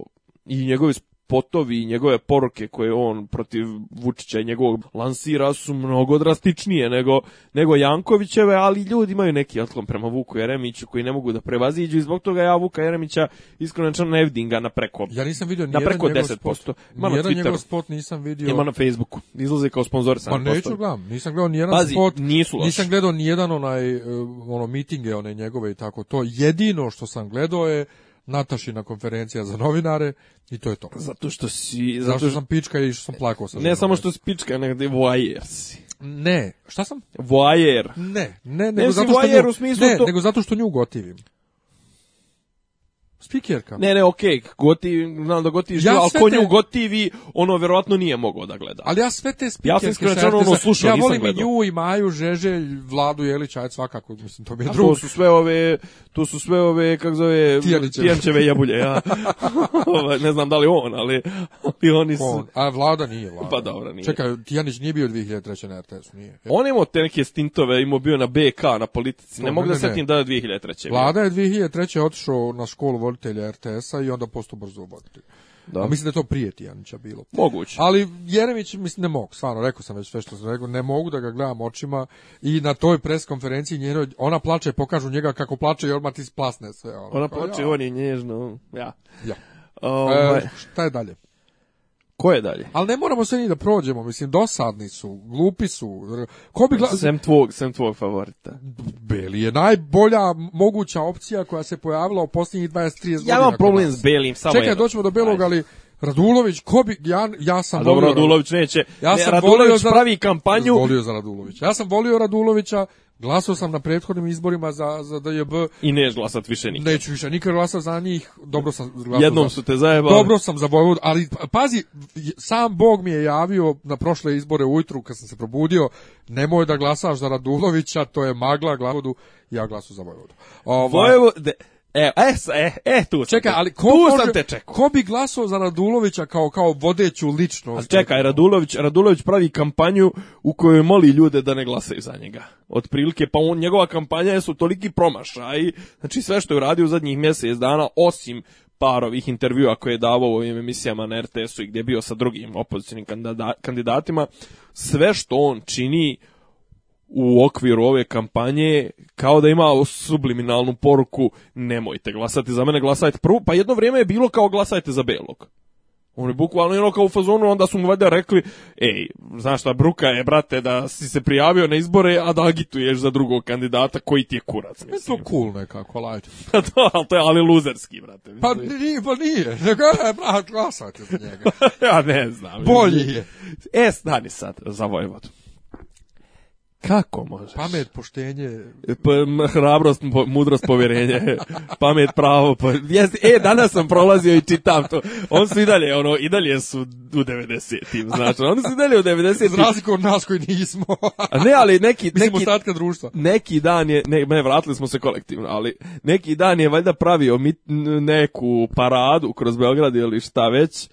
i njegovi spotovi i njegove poruke koje on protiv Vučića i njegovog lansira su mnogo drastičnije nego, nego Jankovićeve, ali ljudi imaju neki otklon prema Vuku Jeremiću koji ne mogu da prevaziđu i zbog toga ja Vuka Jeremića iskreno ne vidim ga na preko. Ja nisam vidio ni na preko 10%. Spot, ima na Twitteru. njegov spot nisam vidio. Ima na Facebooku. Izlazi kao sponzor sam. Ma neću gledam. Nisam gledao nijedan spot. Nisu Nisam gledao nijedan onaj eh, ono mitinge one njegove i tako to. Jedino što sam gledao je Natašina konferencija za novinare i to je to. Zato što si... Zato što sam pička i što sam plakao sa Ne samo što si pička, nego da voajer si. Ne, šta sam? Voajer. Ne, ne, nego zato što nju, u ne, nego zato što nju gotivim. Spikerka. Ne, ne, okej, okay, Goti, znam da Goti živa, ja ali ko te... nju Gotivi, ono, verovatno nije mogao da gleda. Ali ja sve te spikerke... Ja sam iskreno ono slušao, ja volim i nju i Maju, Žeželj, Vladu Jelić, ajde svakako, mislim, to mi je drugo. To su sve ove, to su sve ove, kak zove, Tijanićeve, jabulje, ja. <laughs> Ovaj, ne znam da li on, ali, ali oni su... On. A Vlada nije, Vlada. Pa dobro, nije. Čekaj, Tijanić nije bio 2003. na RTS, nije. On je imao te neke stintove, imao bio na BK, na politici, to, ne, mogu da setim da je 2003. Vlada je 2003. otišao na školu voditelja RTS-a i onda postao brzo voditelj. A mislim da je to prije Tijanića bilo. Moguće. Ali Jeremić, mislim, ne mogu, stvarno, rekao sam već sve što sam rekao, ne mogu da ga gledam očima i na toj preskonferenciji njenoj, ona plače, pokažu njega kako plače i odmah ti splasne sve. Ona, ona plače, on je nježno, ja. Ja. Ovaj. E, šta je dalje? Ko je dalje? Ali ne moramo sve ni da prođemo, mislim, dosadni su, glupi su. Ko bi Sem tvog, sem tvog favorita. Beli je najbolja moguća opcija koja se pojavila u posljednjih 23 ja godina. Ja imam problem s Belim, samo Čekaj, doćemo do Belog, ali Radulović, ko bi, ja, ja sam A dobro, volio... Radulović neće, ja sam Radulović volio za... pravi kampanju. Volio za Radulovića. Ja sam volio Radulovića, Glasao sam na prethodnim izborima za, za DJB. I neš glasat više nikad. Neću više nikad glasat za njih. Dobro sam glasao Jednom su te zajebali. Dobro sam za Vojvodu, ali pa, pazi, sam Bog mi je javio na prošle izbore ujutru kad sam se probudio, nemoj da glasaš za Radulovića, to je magla, glavodu, ja glasu za Vojvodu. Ovo, ovaj, E, e, e, e tu sam. Čekaj, ali ko, tu sam te ko bi glasao za Radulovića kao kao vodeću ličnost? Ali čekaj, Radulović, Radulović pravi kampanju u kojoj moli ljude da ne glasaju za njega. Od Otprilike, pa on, njegova kampanja su toliki promašaj, znači sve što je uradio u zadnjih mjesec dana, osim parovih ovih intervjua koje je davao u ovim emisijama na RTS-u i gdje je bio sa drugim opozicijnim kandidatima, sve što on čini u okviru ove kampanje kao da ima subliminalnu poruku nemojte glasati za mene, glasajte prvo, pa jedno vrijeme je bilo kao glasajte za belog. On je bukvalno jedno kao u fazonu, onda su mu valjda rekli, ej, znaš šta, bruka je, brate, da si se prijavio na izbore, a da agituješ za drugog kandidata koji ti je kurac. Mislim. cool nekako, lajče. <laughs> to, ali to je ali luzerski, brate. Pa nije, pa nije, e, glasajte za njega. <laughs> ja ne znam. Bolji je. E, stani sad za Vojvodu. Kako možeš? Pamet, poštenje. Pa, hrabrost, mudrost, povjerenje. <laughs> Pamet, pravo. e, danas sam prolazio i čitam to. On su i dalje, ono, i dalje su u 90-im, znači. Ono, oni su i dalje u 90-im. nas koji nismo. ne, ali neki... neki Mislim, društva. Neki dan je, ne, vratili smo se kolektivno, ali neki dan je valjda pravio neku paradu kroz Beograd ili šta već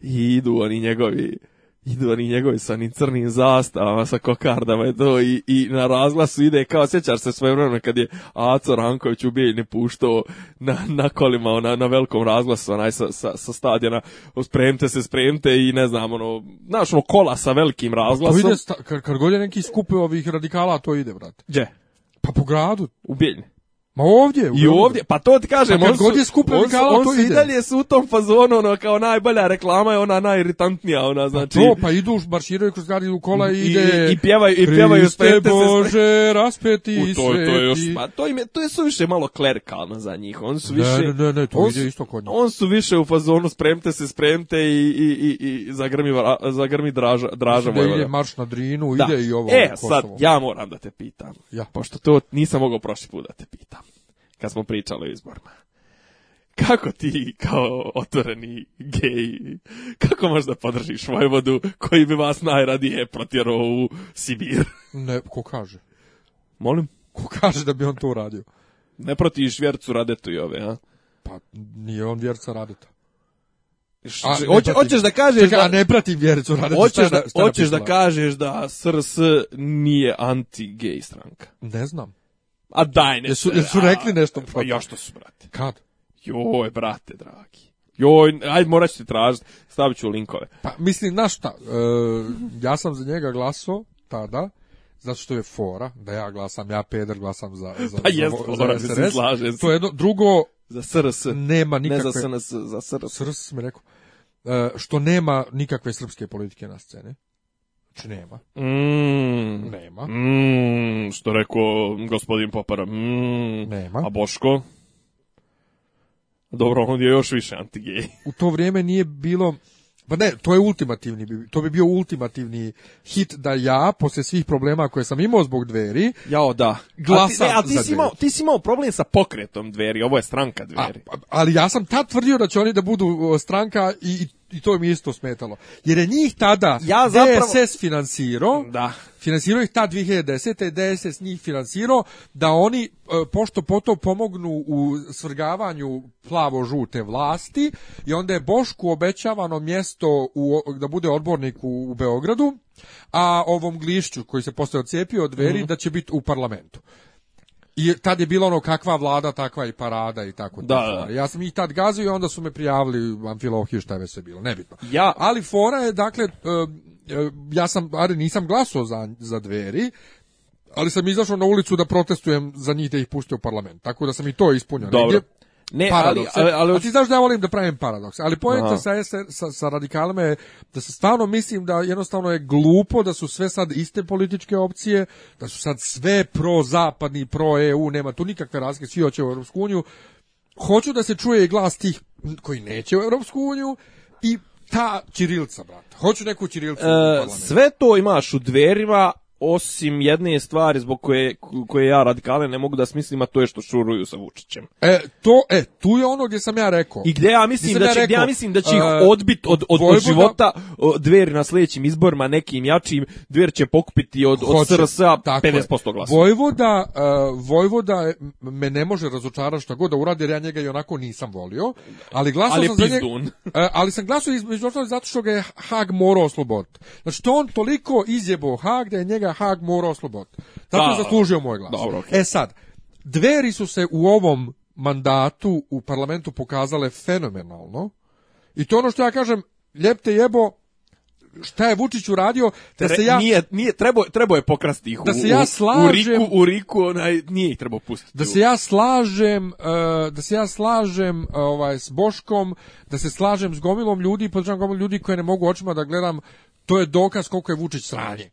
i idu oni njegovi idu oni njegovi sa ni crnim zastavama, sa kokardama i to, i, na razglasu ide, kao sjećaš se svoje vremena kad je Aco Ranković u Bijeljni puštao na, na kolima, ona, na velikom razglasu, onaj sa, sa, stadiona, spremte se, spremte i ne znam, ono, znaš, ono, kola sa velikim pa razglasom. Pa ide, kad, god je neki skupe ovih radikala, to ide, brate. Gdje? Pa po gradu. U Bijeljni. Ma ovdje. I ovdje, pa to ti kažem. Pa on, god je on, kao on i dalje su u tom fazonu, ono, kao najbolja reklama je ona najiritantnija, ona, pa znači. Pa to, pa idu, marširaju kroz gradi u kola i ide. I, i pjevaju, i pjevaju Hriste Bože, raspeti i sveti. To, to je još, pa to, im je, to je su više malo klerkalno za njih. On su više... Ne, ne, ne, to on, ide isto kod njih. On su više u fazonu, spremte se, spremte i, i, i, i zagrmi, zagrmi draža, draža Mislim ide marš na drinu, da. ide i ovo. E, sad, ja moram da te pitam. Ja. Pošto to nisam mogao prošli put da te pitam kad smo pričali o izborima. Kako ti kao otvoreni gej, kako da podržiš Vojvodu koji bi vas najradije protjerao u Sibir? Ne, ko kaže? Molim? Ko kaže da bi on to uradio? Ne protiš Vjercu Radetu i ove, a? Pa nije on Vjerca Radeta. hoćeš da kažeš Čekaj, da... A ne prati Vjericu Radetu. Hoćeš, da, hoćeš da kažeš da SRS nije anti-gej stranka? Ne znam. A daj ne. Jesu, rekli nešto? Pa još što su, brate. Kad? Joj, brate, dragi. Joj, aj morat se tražiti, stavit ću linkove. Pa, mislim, znaš šta, e, ja sam za njega glasao tada, zato što je fora, da ja glasam, ja peder glasam za, za, pa jest, za, za To je jedno, drugo, za SRS. Nema nikakve... Ne za SNS, za SRS. SRS mi rekao. E, što nema nikakve srpske politike na sceni nema. Mm, nema. Mm, što rekao gospodin Popara. Mm, nema. A Boško? Dobro, on je još više antigej. U to vrijeme nije bilo... Pa ne, to je ultimativni, to bi bio ultimativni hit da ja, poslije svih problema koje sam imao zbog dveri... Jao, da. a ti, e, a ti, si imao, ti si imao problem sa pokretom dveri, ovo je stranka dveri. A, ali ja sam tad tvrdio da će oni da budu stranka i i to mi isto smetalo. Jer je njih tada ja zapravo... DSS financirao, da. financirao ih ta 2010. DSS njih financirao da oni e, pošto poto pomognu u svrgavanju plavo-žute vlasti i onda je Bošku obećavano mjesto u, da bude odbornik u, Beogradu, a ovom Glišću koji se postoje ocijepio od veri mhm. da će biti u parlamentu. I tad je bilo ono kakva vlada, takva i parada i tako. Da, Ja sam i tad gazio i onda su me prijavili Amfilohiju šta je sve bilo, nebitno. Ja. Ali fora je, dakle, e, e, ja sam, ali nisam glasao za, za dveri, ali sam izašao na ulicu da protestujem za njih da ih puste u parlament. Tako da sam i to ispunio. Dobro. Ne, Ali, ali, ali... ti znaš da ja volim da pravim paradoks, ali pojenta sa, sa, sa radikalima je da se stvarno mislim da jednostavno je glupo da su sve sad iste političke opcije, da su sad sve pro-zapadni, pro-EU, nema tu nikakve razlike, svi hoće u Europsku uniju. Hoću da se čuje i glas tih koji neće u Europsku uniju i ta Čirilca, brate. Hoću neku Čirilcu. E, sve to imaš u dverima, osim jedne stvari zbog koje, koje ja radikale ne mogu da smislim, a to je što šuruju sa Vučićem. E, to, e, tu je ono gdje sam ja rekao. I gdje ja mislim, da, će, ja mislim da će ih e, odbit od, od, života dver na sljedećim izborima, nekim jačim, dver će pokupiti od, od srs 50% glasa. Vojvoda, e, Vojvoda me ne može razočarati što god da uradi, jer ja njega i onako nisam volio, ali glasao ali sam za njega, e, ali sam glasao između zato što ga je Hag morao osloboditi. Znači, on toliko izjebo Hag da je njega njega Hag mora osloboditi. Zato je zaslužio moj glas. E sad, dveri su se u ovom mandatu u parlamentu pokazale fenomenalno. I to ono što ja kažem, ljep te jebo, šta je Vučić uradio da se ja nije nije trebao je pokrasti ih da se ja slažem u Riku u Riku onaj nije ih trebao pustiti da se ja slažem e, da se ja slažem e, ovaj s Boškom da se slažem s gomilom ljudi podržavam gomilom ljudi koje ne mogu očima da gledam to je dokaz koliko je Vučić sranje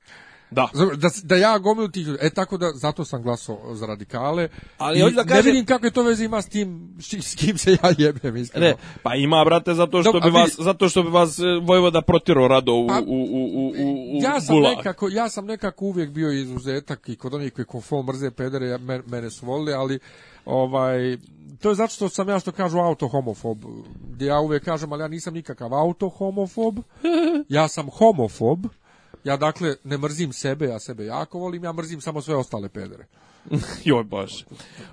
da. Da, da ja gomilu tih E tako da zato sam glasao za radikale. Ali I da kažem, ne vidim kako je to veze ima s tim s kim se ja jebem iskreno. Ne, pa ima brate zato što bi vas vi... zato što bi vas e, Vojvoda protirao rado pa, u, u, u, u ja sam nekako ja sam nekako uvijek bio izuzetak i kod onih koji konfo mrze pedere ja, mene su volili, ali ovaj to je zato što sam ja što kažu auto homofob gdje ja uvijek kažem ali ja nisam nikakav auto homofob <laughs> ja sam homofob ja dakle ne mrzim sebe, ja sebe jako volim, ja mrzim samo sve ostale pedere. <laughs> Joj baš.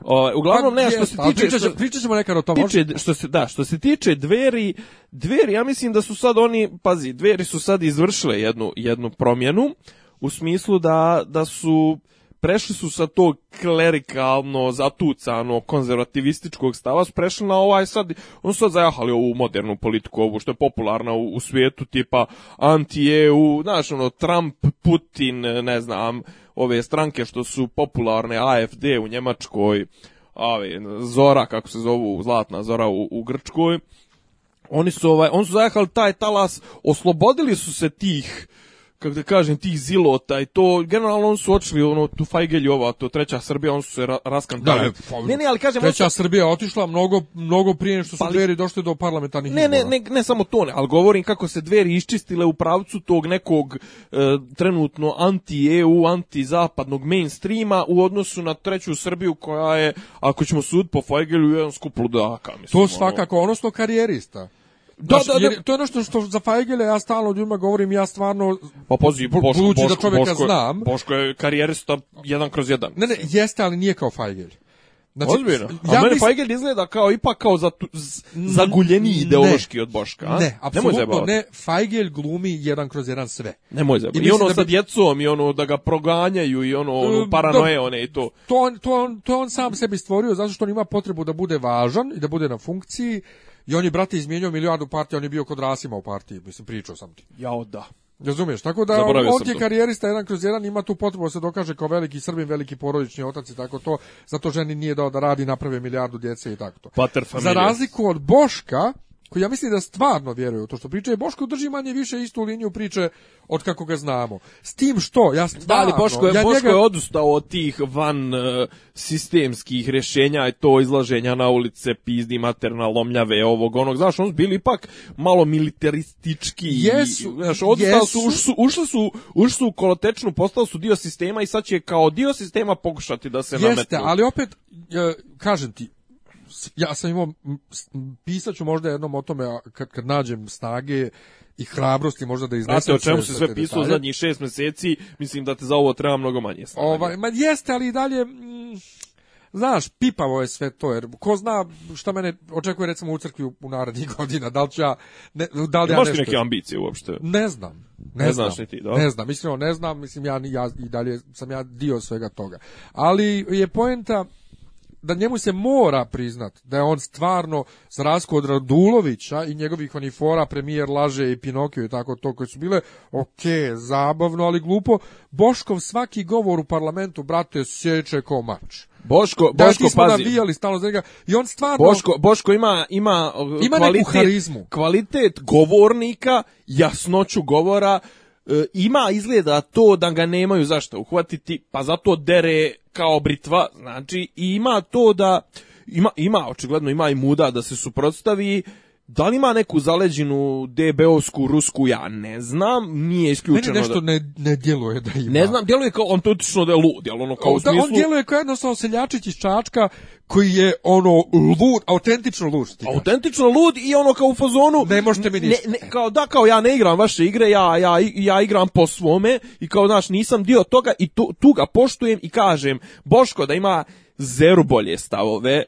O, uglavnom pa ne, što se tiče što, ćemo nekad o tome. što se da, što se tiče dveri, dveri ja mislim da su sad oni, pazi, dveri su sad izvršile jednu jednu promjenu u smislu da da su prešli su sa tog klerikalno zatucano konzervativističkog stava, su prešli na ovaj sad, on su sad zajahali ovu modernu politiku, ovu što je popularna u, svijetu, tipa anti-EU, znaš, ono, Trump, Putin, ne znam, ove stranke što su popularne, AFD u Njemačkoj, ove, Zora, kako se zovu, Zlatna Zora u, u Grčkoj, oni su, ovaj, oni su zajahali taj talas, oslobodili su se tih kako da kažem, tih zilota i to, generalno on su otišli, ono, tu ova, to treća Srbija, on su se ra pa, pa, ne, ne, ali kažem... Treća Srbija Srbija otišla mnogo, mnogo prije što su pa dveri došli do parlamentarnih ne, izbora. Ne, ne, ne, samo to ne, ali govorim kako se dveri iščistile u pravcu tog nekog e, trenutno anti-EU, anti-zapadnog mainstreama u odnosu na treću Srbiju koja je, ako ćemo sud po Fajgelju, jedan skup ludaka. Mislim, to ono. svakako, ono, ono da, da, to je ono što, što za Fajgele ja stalno ljudima govorim, ja stvarno pa Boško, Boško, da čovjeka Boško, znam. Boško je karijerista jedan kroz jedan. Ne, ne, jeste, ali nije kao Fajgel. Znači, Ozbiljno. A ja mis... izgleda kao ipak kao za, zaguljeniji ideološki ne, od Boška. A? Ne, apsolutno ne. Fajgel glumi jedan kroz jedan sve. ne zajebati. I, ono da sa djecom i ono da ga proganjaju i ono, ono e, paranoje one i to. To on, to, on, to on sam sebi stvorio zato što on ima potrebu da bude važan i da bude na funkciji i on je, brate, izmijenio milijardu partija, on je bio kod Rasima u partiji, mislim, pričao sam ti. Ja da. Razumiješ, tako da on je karijerista jedan kroz jedan ima tu potrebu da se dokaže kao veliki srbin, veliki porodični otac i tako to, zato ženi nije dao da radi, naprave milijardu djece i tako to. Za razliku od Boška, koji ja mislim da stvarno vjeruju u to što pričaju. Boško drži manje više istu liniju priče od kako ga znamo. S tim što, ja stvarno... Da, Boško je, Boško je odustao od tih van uh, sistemskih rješenja i to izlaženja na ulice, pizdi, materna, lomljave, ovog, onog. Znaš, on bili ipak malo militaristički. Jesu, znaš, su, ušli su, ušli su u kolotečnu, postali su dio sistema i sad će kao dio sistema pokušati da se nametnu. Jeste, ali opet, e, kažem ti, ja sam imao, pisat ću možda jednom o tome kad, kad nađem snage i hrabrosti možda da iznesem. Znate o čemu se sve pisao zadnjih šest mjeseci, mislim da te za ovo treba mnogo manje snage. Ovaj, ma jeste, ali i dalje... znaš, pipavo je sve to, jer ko zna šta mene očekuje recimo u crkvi u, narednih <laughs> godina, da li ću ja, ne, da li ja nešto... neke ambicije uopšte? Ne znam. Ne, ne znam, ti, da? Ne znam, mislim, ne znam, mislim, ja, ja i dalje sam ja dio svega toga. Ali je poenta da njemu se mora priznat da je on stvarno s razko od Radulovića i njegovih onifora, premijer laže i Pinokio i tako to koje su bile ok, zabavno, ali glupo Boškov svaki govor u parlamentu brate sjeće ko mač Boško, da, Boško, pazi. navijali stalno za njega i on stvarno... Boško, Boško ima, ima, uh, kvalitet, kvalitet govornika, jasnoću govora, uh, ima izgleda to da ga nemaju zašto uhvatiti, pa zato dere kao britva, znači, ima to da, ima, ima, očigledno ima i muda da se suprotstavi, da li ima neku zaleđinu dbo rusku, ja ne znam, nije isključeno. Meni nešto ne, ne djeluje da ima. Ne znam, djeluje kao, on totično da je lud, jel ono kao u smislu... Da, on djeluje kao jednostavno seljačić iz Čačka koji je ono lud, autentično lud. Autentično lud i ono kao u fazonu... Ne možete mi ništa. kao, da, kao ja ne igram vaše igre, ja, ja, ja igram po svome i kao, znaš, nisam dio toga i tu, tu ga poštujem i kažem, Boško da ima zeru bolje stavove,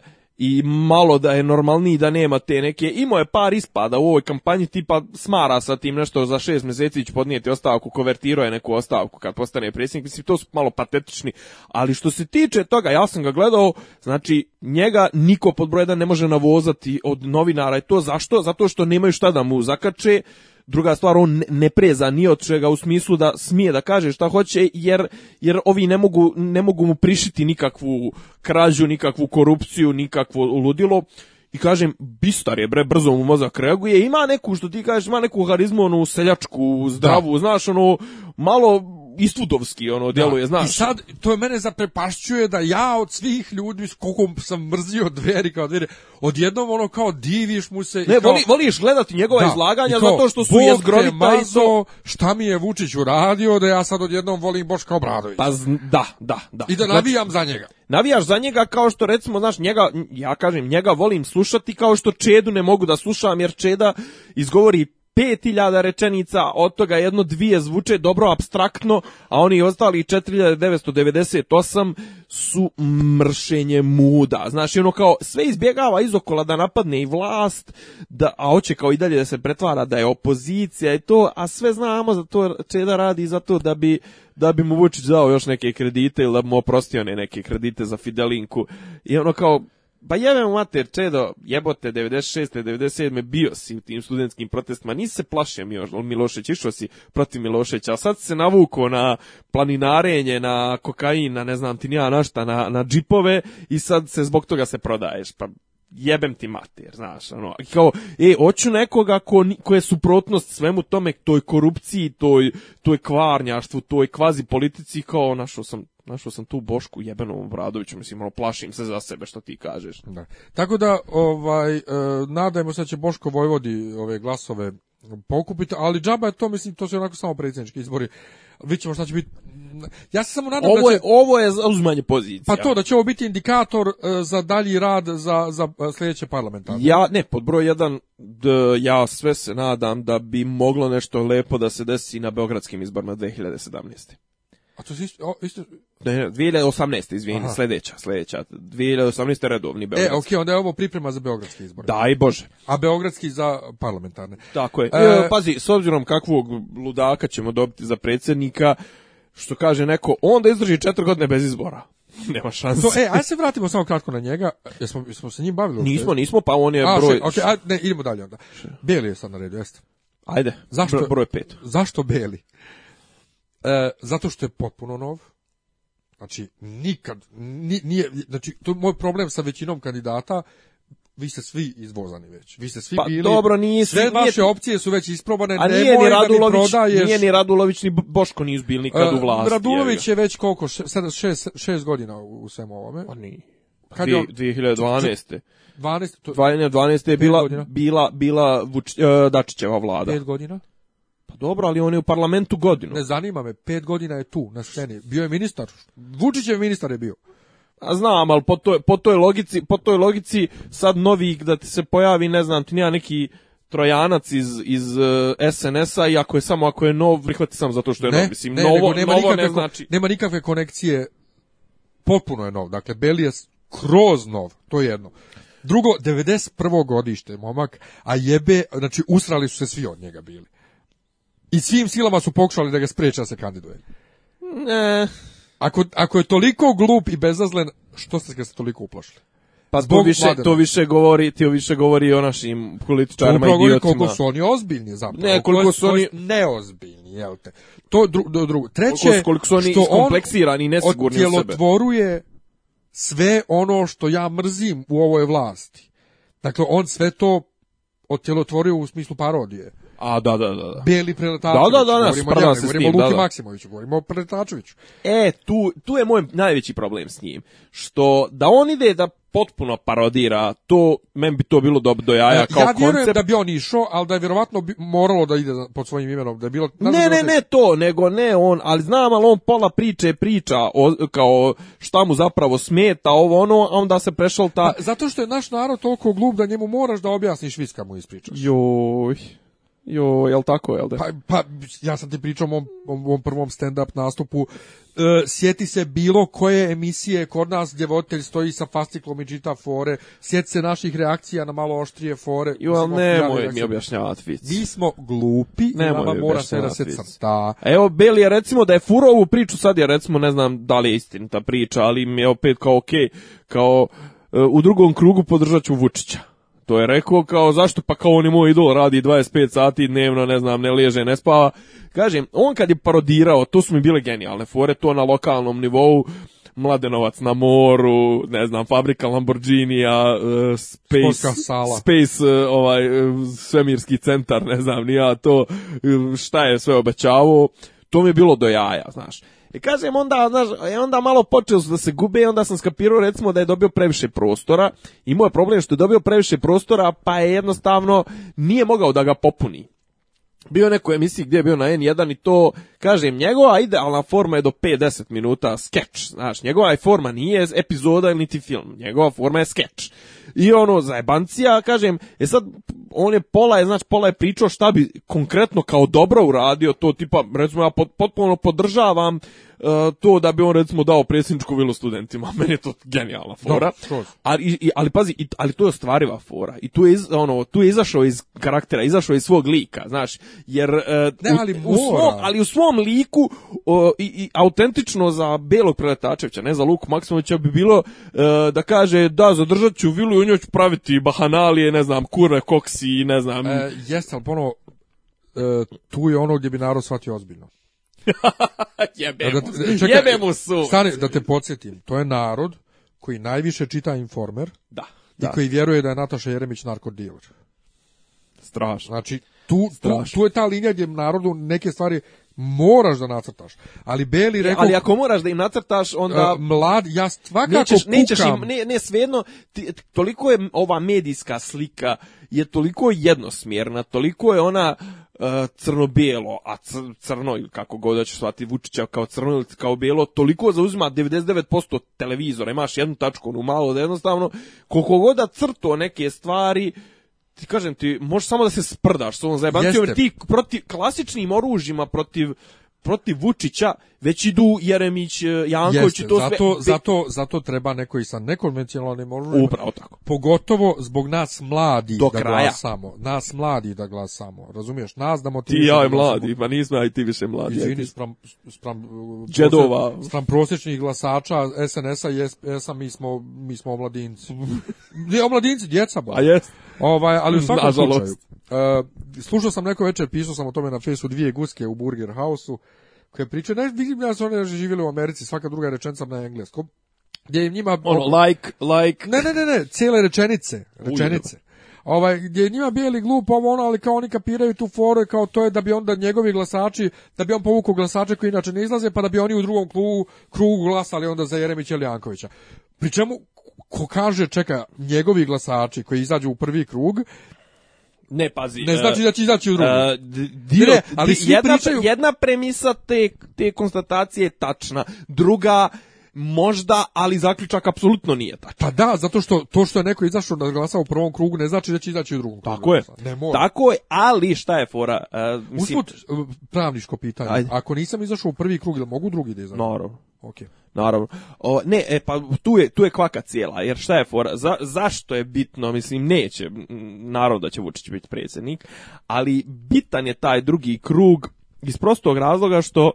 i malo da je normalniji da nema te neke, imao je par ispada u ovoj kampanji, tipa smara sa tim nešto za šest mjeseci će podnijeti ostavku, kovertirao je neku ostavku kad postane predsjednik, mislim to su malo patetični, ali što se tiče toga, ja sam ga gledao, znači njega niko pod broj ne može navozati od novinara i to zašto? Zato što nemaju šta da mu zakače, Druga stvar, on ne preza ni od čega u smislu da smije da kaže šta hoće, jer, jer ovi ne mogu, ne mogu mu prišiti nikakvu krađu, nikakvu korupciju, nikakvo ludilo. I kažem, bistar je, bre, brzo mu mozak reaguje. Ima neku, što ti kažeš, ima neku harizmu, onu seljačku, zdravu, znaš, ono, malo Istudovski ono djeluje, znaš. I sad to mene zaprepašćuje da ja od svih ljudi s kokom sam mrzio dveri kao dveri, odjednom ono kao diviš mu se Ne, voliš gledati njegova izlaganja zato što su je zgrovita šta mi je Vučić uradio da ja sad odjednom volim Boška Obradovića. Pa da, da, da. I da znači, navijam za njega. Navijaš za njega kao što recimo, znaš, njega, ja kažem, njega volim slušati kao što Čedu ne mogu da slušam jer Čeda izgovori 5000 rečenica, od toga jedno dvije zvuče dobro abstraktno, a oni ostali 4998 su mršenje muda. Znači, ono kao, sve izbjegava izokola da napadne i vlast, da, a hoće kao i dalje da se pretvara da je opozicija i to, a sve znamo za to da radi to da bi da bi mu Vučić dao još neke kredite ili da bi mu oprostio neke kredite za Fidelinku. I ono kao, pa jebem mater, čedo, jebote, 96. 97. bio si u tim studentskim protestima, nisi se plašio Milošeć, išao si protiv Milošeća, a sad se navuko na planinarenje, na kokain, na ne znam ti nija našta, na, na džipove i sad se zbog toga se prodaješ, pa jebem ti mater, znaš, ono, kao, e, hoću nekoga ko, je suprotnost svemu tome, toj korupciji, toj, toj kvarnjaštvu, toj kvazi politici, kao, našao sam Našao sam tu Bošku jebenom Bradoviću, mislim, ono, plašim se za sebe što ti kažeš. Da. Tako da, ovaj, e, nadajmo se da će Boško Vojvodi ove glasove pokupiti, ali džaba je to, mislim, to su onako samo predsjednički izbori. Vićemo šta će biti. Ja se samo nadam ovo je, da će... Ovo je uzmanje pozicija. Pa to, da će ovo biti indikator e, za dalji rad za, za e, sljedeće parlamentarne. Ja, ne, pod broj jedan, d, ja sve se nadam da bi moglo nešto lepo da se desi na beogradskim izborima 2017. A to isto, isto... Ne, 2018. izvini, sljedeća, sljedeća. 2018. redovni e, Beogradski. E, okej, onda je ovo priprema za Beogradski izbor. Daj Bože. A Beogradski za parlamentarne. Tako je. E, e, pazi, s obzirom kakvog ludaka ćemo dobiti za predsjednika, što kaže neko, onda izdrži četiri godine bez izbora. <laughs> Nema šanse. e, aj se vratimo samo kratko na njega. Jesmo, smo se njim bavili? Nismo, nismo, pa on je a, broj... Še, a, ne, idemo dalje onda. Beli je sad na redu, jeste. Ajde, zašto, broj pet. Zašto Beli? E, zato što je potpuno nov. Znači, nikad, nije, znači, to je moj problem sa većinom kandidata, vi ste svi izvozani već. Vi ste svi pa, bili. Dobro, nisu, sve nije, vaše opcije su već isprobane. A nije ni Radulović, da nije ni Radulović ni Boško ni izbil nikad e, u vlasti. Radulović je već koliko šest šest, šest godina u, svemu ovome. Pa nije. Kad je 2012. 12 2012 je bila bila bila Vuč, uh, Dačićeva vlada. 5 godina. Pa dobro, ali on je u parlamentu godinu. Ne zanima me, pet godina je tu na sceni. Bio je ministar. je ministar je bio. A znam, ali po toj, po toj, logici, po toj logici sad novi da ti se pojavi, ne znam, ti neki trojanac iz, iz eh, SNS-a i ako je samo ako je nov, prihvati sam zato što je ne, nov. Mislim, ne, novo, nema nikakve, ne znači... Nema nikakve konekcije, potpuno je nov. Dakle, Beli je kroz nov, to je jedno. Drugo, 91. godište, momak, a jebe, znači usrali su se svi od njega bili. I svim silama su pokušali da ga spreče da se kandiduje. Ne. Ako, ako je toliko glup i bezazlen, što ste ga se toliko uplašili? Pa to više, to više govori, ti više govori o našim političarima i idiotima. koliko su oni ozbiljni zapravo. Ne, koliko, su oni neozbiljni, jel te. To dru, dru, dru. Treće, koliko, su što kompleksirani i sebe. sve ono što ja mrzim u ovoj vlasti. Dakle, on sve to otjelotvorio u smislu parodije. A, da, da, da. Beli preletač. Da, da, danas, govorimo Luki Maksimoviću, govorimo o E, tu, tu je moj najveći problem s njim. Što, da on ide da potpuno parodira, to, meni bi to bilo do, do jaja e, kao ja vjerujem da bi on išao, ali da je vjerovatno bi, moralo da ide pod svojim imenom, da je bilo... Ne, ne, ne, to, nego ne on, ali znam, ali on pola priče priča o, kao šta mu zapravo smeta, ovo ono, a onda se prešao ta... Pa, zato što je naš narod toliko glup da njemu moraš da objasniš viska mu ispričaš. Joj... Jo, jel tako, jel da? Pa, pa ja sam ti pričao o mom, prvom stand-up nastupu. E, sjeti se bilo koje emisije kod nas gdje stoji sa fastiklom i čita fore. Sjeti se naših reakcija na malo oštrije fore. Jo, ali nemoj mi objašnjavati vic. Mi smo glupi nemoj mora se Evo, Beli je recimo da je furo ovu priču, sad je recimo, ne znam da li je istinita priča, ali mi je opet kao okej, kao e, u drugom krugu podržat ću Vučića. To je rekao kao zašto pa kao on je moj idol radi 25 sati dnevno, ne znam, ne liježe, ne spava. Kažem, on kad je parodirao, to su mi bile genijalne fore, to na lokalnom nivou, Mladenovac na moru, ne znam, fabrika Lamborghinija, e, Space, Space e, ovaj, e, svemirski centar, ne znam, nija to, šta je sve obećavao, to mi je bilo do jaja, znaš. I kažem, onda, znaš, e, onda malo počeo da se gube i onda sam skapirao recimo da je dobio previše prostora i moj problem je što je dobio previše prostora pa je jednostavno nije mogao da ga popuni bio neko emisiji gdje je bio na N1 i to, kažem, njegova idealna forma je do 5 minuta skeč, znaš, njegova je forma nije epizoda niti film, njegova forma je skeč. I ono, zajebancija, kažem, je sad, on je pola je, znači, pola je pričao šta bi konkretno kao dobro uradio, to tipa, recimo, ja potpuno podržavam E, to da bi on recimo dao predsjedničku vilu studentima. <laughs> Meni je to genijalna fora. ali, ali pazi, i, ali to je ostvariva fora. I tu je, ono, tu je izašao iz karaktera, izašao iz svog lika, znaš. Jer e, ne, ali, u, svom, ali u svom liku i, i autentično za Belog preletačevića, ne za Luku Maksimovića bi bilo e, da kaže da zadržat ću vilu i u njoj ću praviti bahanalije, ne znam, kurve koksi, ne znam. E, jeste, ali ponovo, tu je ono gdje bi narod shvatio ozbiljno. <laughs> jebe mu, su. Stani, da te podsjetim, to je narod koji najviše čita Informer da, i koji vjeruje da je Nataša Jeremić narkodiler. Strašno. Znači, tu, tu, tu, je ta linija gdje narodu neke stvari moraš da nacrtaš. Ali Beli rekao... Ali ako moraš da im nacrtaš, onda... E, mlad, ja svakako nećeš, nećeš ne, ne svejedno, toliko je ova medijska slika je toliko jednosmjerna, toliko je ona E, crno-bijelo, a crno ili kako god da ćeš shvatiti Vučića kao crno ili kao bijelo, toliko zauzima 99% televizora, imaš jednu tačku, ono malo da jednostavno, koliko god da crto neke stvari, ti kažem ti, možeš samo da se sprdaš s ovom zajebancijom, ti protiv, klasičnim oružjima protiv protiv Vučića, već idu Jeremić, e, Janković i to sve. Zato, zato, treba neko i sa nekonvencionalnim oružjem. Upravo tako. Pogotovo zbog nas mladi Do da kraja. glasamo. Nas mladi da glasamo. Razumiješ? Nas da motiviramo. Ti ja je mladi, pa nismo i ti više mladi. Izvini, spram, spram, Džedova. spram prosječnih glasača SNS-a i mi smo, mi smo omladinci. <laughs> omladinci, djeca ba. A jest. Ovaj, ali u svakom slučaju. E, slušao sam neko večer, pisao sam o tome na fesu dvije guske u Burger Houseu, koje pričaju, ne, vidim da su one živjeli u Americi, svaka druga rečenica na engleskom, gdje im njima... Ono, like, like... Ne, ne, ne, ne, cijele rečenice, rečenice. ovaj, gdje njima bijeli glup ovo ono, ali kao oni kapiraju tu foru kao to je da bi onda njegovi glasači, da bi on povukao glasače koji inače ne izlaze, pa da bi oni u drugom krugu glasali onda za Jeremića ili Jankovića. Pri čemu, ko kaže, čeka, njegovi glasači koji izađu u prvi krug, ne, pazi. Ne e, znači da će izaći u drugu. E, ali svi jedna, jedna premisa te, te konstatacije je tačna, druga možda, ali zaključak apsolutno nije tačan. Pa da, zato što to što je neko izašao na glasa u prvom krugu ne znači da će izaći u drugom Tako je. Ne Tako je, ali šta je fora? Uh, mislim... pravniško pitanje. Ajde. Ako nisam izašao u prvi krug, da mogu drugi da Naravno. Ok, Naravno. ne, e, pa tu je, tu je kvaka cijela, jer šta je fora, za, zašto je bitno, mislim, neće, naravno da će Vučić biti predsjednik, ali bitan je taj drugi krug iz prostog razloga što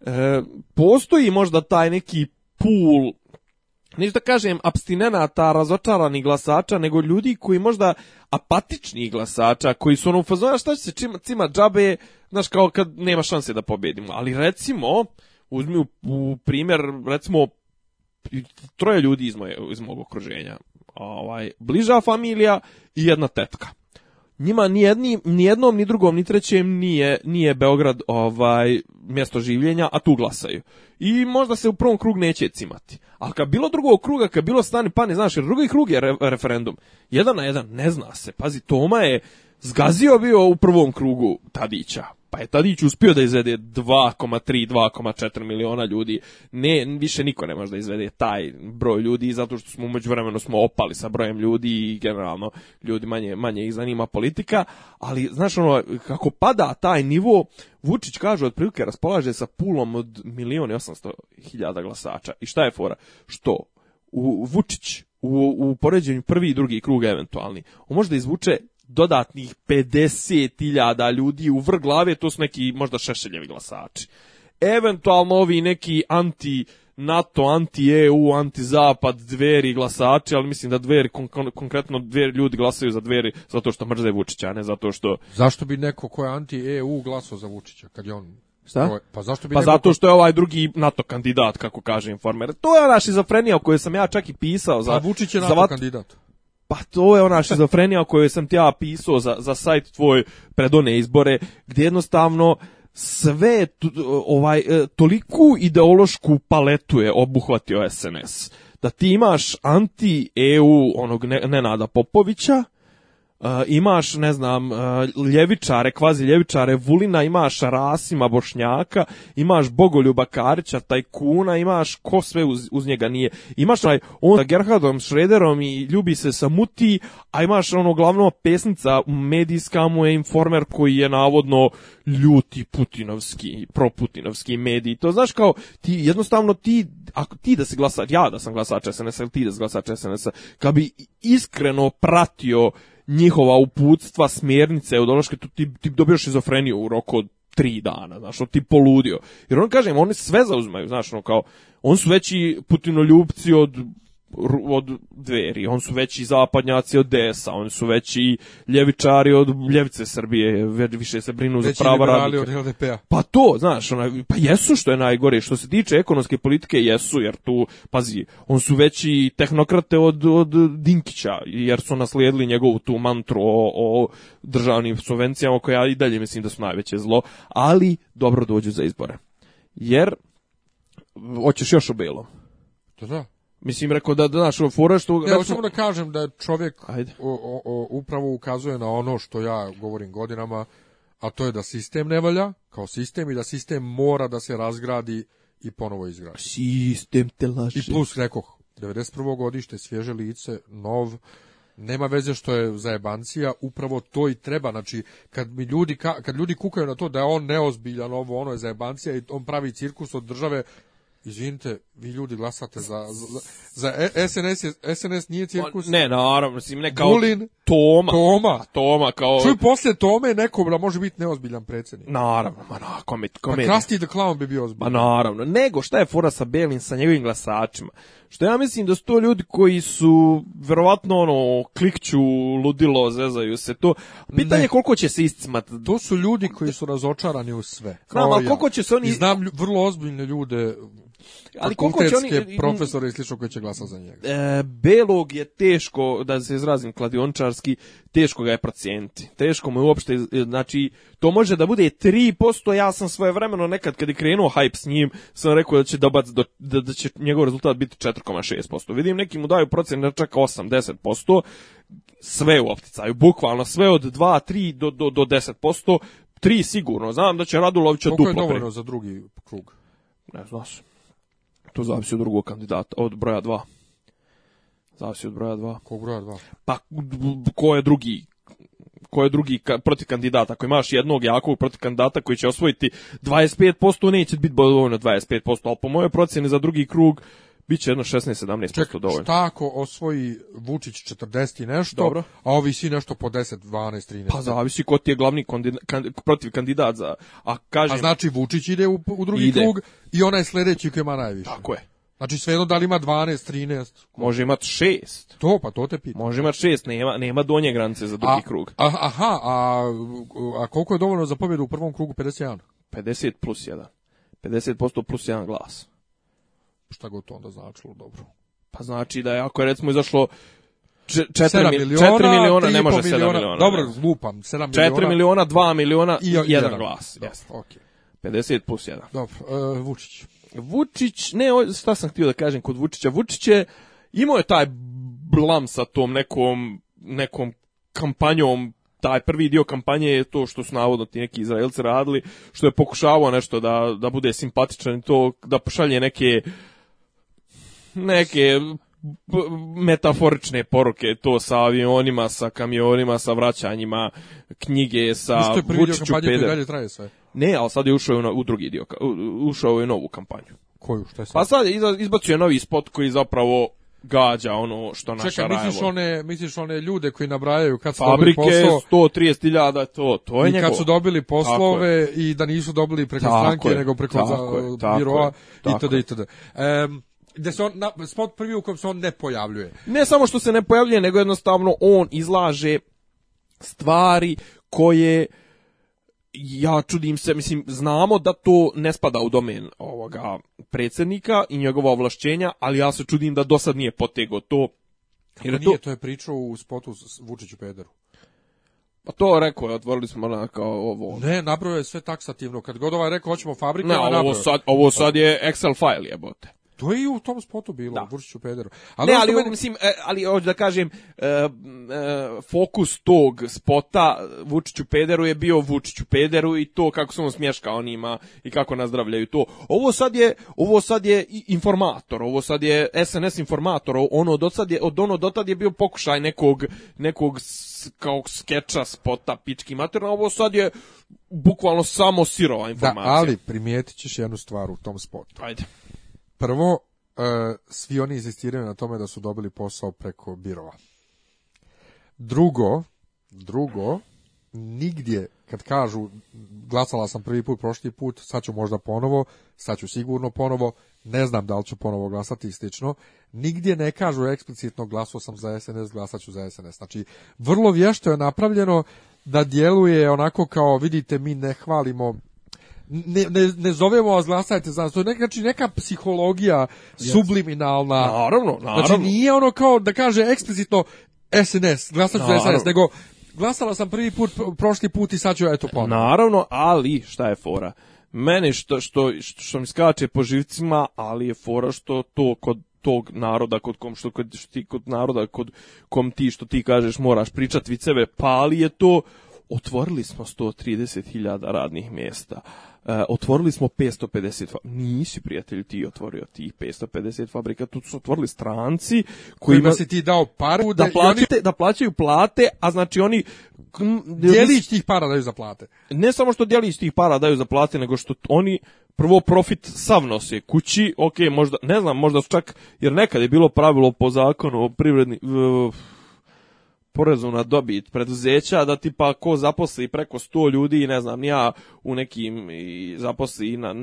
e, postoji možda taj neki pul, nešto da kažem abstinenata, razočarani glasača, nego ljudi koji možda apatični glasača, koji su ono u fazonu, šta će se čima, cima džabe, znaš, kao kad nema šanse da pobedimo, ali recimo uzmi u, primjer, recimo, troje ljudi iz, moje, iz mog okruženja. Ovaj, bliža familija i jedna tetka. Njima ni, jedni, ni jednom, ni drugom, ni trećem nije, nije Beograd ovaj mjesto življenja, a tu glasaju. I možda se u prvom krug neće cimati. Ali kad bilo drugog kruga, kad bilo stani pa ne znaš, jer drugi krug je referendum. Jedan na jedan, ne zna se. Pazi, Toma je zgazio bio u prvom krugu Tadića pa je Tadić uspio da izvede 2,3, 2,4 miliona ljudi. Ne, više niko ne može da izvede taj broj ljudi zato što smo umeđu vremenu smo opali sa brojem ljudi i generalno ljudi manje, manje ih zanima politika, ali znaš ono, kako pada taj nivo, Vučić kaže otprilike raspolaže sa pulom od 1.800.000 i osamsto hiljada glasača. I šta je fora? Što? U, Vučić u, u poređenju prvi i drugi krug eventualni. On može da izvuče dodatnih 50.000 ljudi u vrh glave, to su neki možda šešeljevi glasači. Eventualno ovi neki anti NATO, anti-EU, anti-Zapad, dveri glasači, ali mislim da dveri, konkretno dveri ljudi glasaju za dveri zato što mrze Vučića, ne zato što... Zašto bi neko ko je anti-EU glasao za Vučića, kad je on Pa zašto bi Pa zato što je ovaj drugi NATO kandidat, kako kaže informer. To je naš šizofrenija o kojoj sam ja čak i pisao za... Pa Vučić je NATO za kandidat. Pa to je ona šizofrenija o kojoj sam ti ja pisao za, za sajt tvoj pred one izbore, gdje jednostavno sve ovaj e, toliku ideološku paletu je obuhvatio SNS. Da ti imaš anti-EU onog Nenada Popovića, E, imaš, ne znam, e, ljevičare, kvazi ljevičare, Vulina, imaš Rasima Bošnjaka, imaš Bogoljuba Karića, Tajkuna, imaš ko sve uz, njega nije. Imaš onaj, on sa Gerhardom Šrederom i ljubi se sa Muti, a imaš ono glavno pesnica medijska mu je informer koji je navodno ljuti putinovski, proputinovski mediji. To znaš kao, ti jednostavno ti, ako ti da si glasač, ja da sam glasač SNS, ili ti da si glasač SNS, kad bi iskreno pratio njihova uputstva, smjernice, odološke, tu ti, ti dobio šizofreniju u roku od tri dana, znaš, on ti poludio. Jer on, im, oni sve zauzmaju, znaš, ono kao, on su veći putinoljubci od od dveri, on su veći zapadnjaci od DS-a, oni su veći ljevičari od ljevice Srbije, više se brinu veći za prava od LDP-a. Pa to, znaš, ona, pa jesu što je najgore, što se tiče ekonomske politike jesu, jer tu, pazi, on su veći tehnokrate od, od Dinkića, jer su naslijedili njegovu tu mantru o, o državnim subvencijama, koja i dalje mislim da su najveće zlo, ali dobro dođu za izbore. Jer, hoćeš još o belom. Da, da. Mislim, rekao da, znaš, ono, fora što... samo da kažem da čovjek upravo ukazuje na ono što ja govorim godinama, a to je da sistem ne valja kao sistem i da sistem mora da se razgradi i ponovo izgradi. Sistem te laže. I plus rekao, 91. godište, svježe lice, nov, nema veze što je zajebancija, upravo to i treba. Znači, kad, mi ljudi, kad ljudi kukaju na to da je on neozbiljan, ovo ono je zajebancija i on pravi cirkus od države izvinite, vi ljudi glasate za, za, SNS, je, SNS nije pa cirkus. Ne, naravno, mislim, ne kao Bulin, Toma. Toma. Toma kao... Čuj, poslije Tome nekom da može biti neozbiljan predsjednik. Naravno, ma na, kome, A Pa the Clown bi bio ozbiljan. Ma naravno, nego šta je fora sa Belin, sa njegovim glasačima? Što ja mislim da su to ljudi koji su verovatno ono klikću ludilo, zezaju se to. Pitanje ne. koliko će se iscimat. To su ljudi koji su razočarani u sve. Znam, ali koliko će se oni... I znam vrlo ozbiljne ljude ali koliko će oni profesori i slično koji će glasati za njega. E, Belog je teško da se izrazim kladiončarski, teško ga je procijeniti. Teško mu je uopšte znači to može da bude 3%, ja sam svoje vremeno nekad kad je krenuo hype s njim, sam rekao da će dobac do, da, da će njegov rezultat biti 4,6%. Vidim neki mu daju procjene čak 8-10%. Sve u opticaju, bukvalno sve od 2, 3 do, do, do 10%, 3 sigurno. Znam da će Radulovića duplo. Koliko je dovoljno pre... za drugi krug? Ne znam. To zavisi od drugog kandidata, od broja 2. Zavisi od broja 2. Kog broja 2? Pa ko je drugi ko je drugi protiv kandidata. Ako imaš jednog jakog protiv kandidata koji će osvojiti 25%, neće biti dovoljno 25%, ali po mojoj procjeni za drugi krug Biće jedno 16-17% dovoljno. Šta ako osvoji Vučić 40 i nešto, Dobro. a ovi svi nešto po 10, 12, 13? Pa zavisi ko ti je glavni kandida, protiv kandidat za... A, kažem, a znači Vučić ide u, u drugi ide. krug i ona je sljedeći koji ima najviše. Tako je. Znači sve jedno da li ima 12, 13. Može imat 6. To, pa to te pita. Može imat 6, nema, nema donje granice za drugi a, krug. A, aha, a, a koliko je dovoljno za pobjedu u prvom krugu 51? 50 plus 1. 50% plus 1 glas šta god to onda značilo dobro. Pa znači da je, ako je recimo izašlo 4 miliona, 4 miliona ne može 7 miliona. miliona dobro, lupam, 7 miliona. 4 miliona, 2 miliona i, 1 jedan. glas. Dobro, yes. 50 plus 1. Dobro, uh, Vučić. Vučić, ne, šta sam htio da kažem kod Vučića? Vučić je imao je taj blam sa tom nekom, nekom kampanjom taj prvi dio kampanje je to što su navodno ti neki Izraelci radili, što je pokušavao nešto da, da bude simpatičan i to, da pošalje neke uh, neke metaforične poruke to sa avionima, sa kamionima, sa vraćanjima knjige, sa Vučiću peder. dalje traje sve. Ne, ali sad je ušao u, u drugi dio, ušao je u novu kampanju. Koju, šta je sad? Pa sad izbacio novi spot koji zapravo gađa ono što naša Čekaj, misliš one, misliš one ljude koji nabrajaju kad su Fabrike, dobili posao... 130.000, to, to je I kad su dobili poslove i da nisu dobili preko stranke, nego preko tako za, tako itd. itd da se na, spot prvi u kojem se on ne pojavljuje. Ne samo što se ne pojavljuje, nego jednostavno on izlaže stvari koje ja čudim se, mislim, znamo da to ne spada u domen ovoga predsjednika i njegova ovlašćenja, ali ja se čudim da do sad nije potego to. Jer nije, to... je pričao u spotu s Vučiću Pederu. Pa to rekao je, otvorili smo na kao ovo. Ne, napravio je sve taksativno. Kad god ovaj rekao, hoćemo fabrike, ne, ovo sad, ovo sad je Excel file jebote. To je i u tom spotu bilo, da. Pederu. Ali ne, ali, meni... mislim, e, ali e, hoću da kažem, e, fokus tog spota Vučiću Pederu je bio Vučiću Pederu i to kako se on smješka onima i kako nazdravljaju to. Ovo sad je, ovo sad je informator, ovo sad je SNS informator, ono do je, od ono do tad je bio pokušaj nekog, nekog kao skeča spota pički materno ovo sad je bukvalno samo sirova informacija. Da, ali primijetit ćeš jednu stvar u tom spotu. Ajde. Prvo, e, svi oni insistiraju na tome da su dobili posao preko birova. Drugo, drugo, nigdje kad kažu glasala sam prvi put, prošli put, sad ću možda ponovo, sad ću sigurno ponovo, ne znam da li ću ponovo glasati istično, nigdje ne kažu eksplicitno glasao sam za SNS, glasat ću za SNS. Znači, vrlo vješto je napravljeno da djeluje onako kao, vidite, mi ne hvalimo ne, ne, ne zovemo vas glasajte za nas, to neka, znači neka psihologija yes. subliminalna. Naravno, znači, naravno. Znači nije ono kao da kaže eksplicitno SNS, glasat ću za SNS, nego glasala sam prvi put, prošli put i sad ću eto ponovno. Naravno, ali šta je fora? Meni što, što, što mi skače po živcima, ali je fora što to kod tog naroda kod kom što kod ti kod naroda kod kom ti što ti kažeš moraš pričati viceve, pa ali je to otvorili smo 130.000 radnih mjesta E, otvorili smo 550 fabrika. Nisi, prijatelj, ti otvorio ti 550 fabrika, tu su otvorili stranci koji ima... si ti dao paru da, da, plaćate, da plaćaju plate, a znači oni djelić tih para daju za plate. Ne samo što djelić tih para daju za plate, nego što oni prvo profit sav nose kući, ok, možda, ne znam, možda su čak, jer nekad je bilo pravilo po zakonu o privredni porezu na dobit preduzeća da tipa ko zaposli preko 100 ljudi ne znam ja u nekim zaposli na,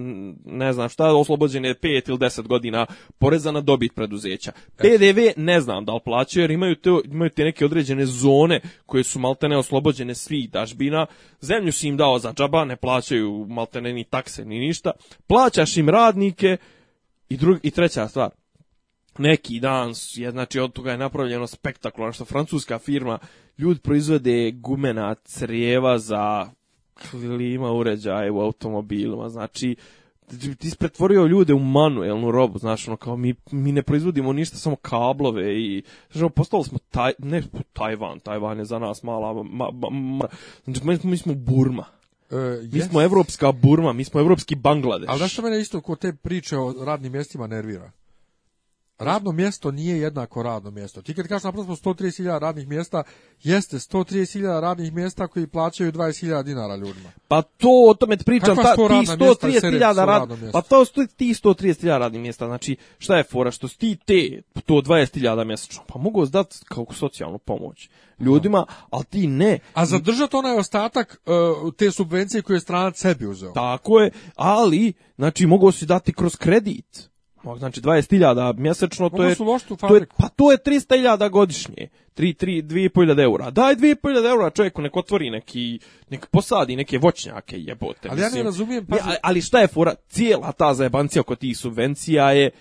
ne znam šta oslobođen je 5 ili 10 godina poreza na dobit preduzeća. PDV ne znam da li plaćaju jer imaju te, imaju te neke određene zone koje su maltene oslobođene svih dažbina. Zemlju si im dao za džaba, ne plaćaju maltene ni takse ni ništa. Plaćaš im radnike i, drug, i treća stvar neki dan, znači od toga je napravljeno spektakularno što francuska firma, ljud proizvode gumena crijeva za klima uređaje u automobilima, znači ti si pretvorio ljude u manuelnu robu, znaš, ono kao mi, mi ne proizvodimo ništa, samo kablove i, znaš, ono, postali smo, taj, ne, Tajvan, Tajvan je za nas mala, ma, ma, znači, mi, smo Burma, Uh, mi smo evropska Burma, mi smo evropski Bangladeš. Ali znaš što mene isto ko te priče o radnim mjestima nervira? Radno mjesto nije jednako radno mjesto. Ti kad kažeš naprosto 130.000 radnih mjesta, jeste 130.000 radnih mjesta koji plaćaju 20.000 dinara ljudima. Pa to o tome pričam, ta, ti 130.000 rad, pa to su ti 130.000 radnih mjesta, znači šta je fora što ti te to 20.000 mjesečno, pa mogu dati kao socijalnu pomoć ljudima, ali ti ne. A zadržati onaj ostatak e, te subvencije koje je strana sebi uzeo. Tako je, ali znači mogu si dati kroz kredit znači 20.000 mjesečno, to je, to je, pa to je 300.000 godišnje, 3, 3, 2.500 eura. Daj 2.500 eura čovjeku, nek otvori neki, nek posadi neke voćnjake jebote. Ali mislim. ja ne razumijem. Pa... ali šta je fora, cijela ta zajebancija oko tih subvencija je,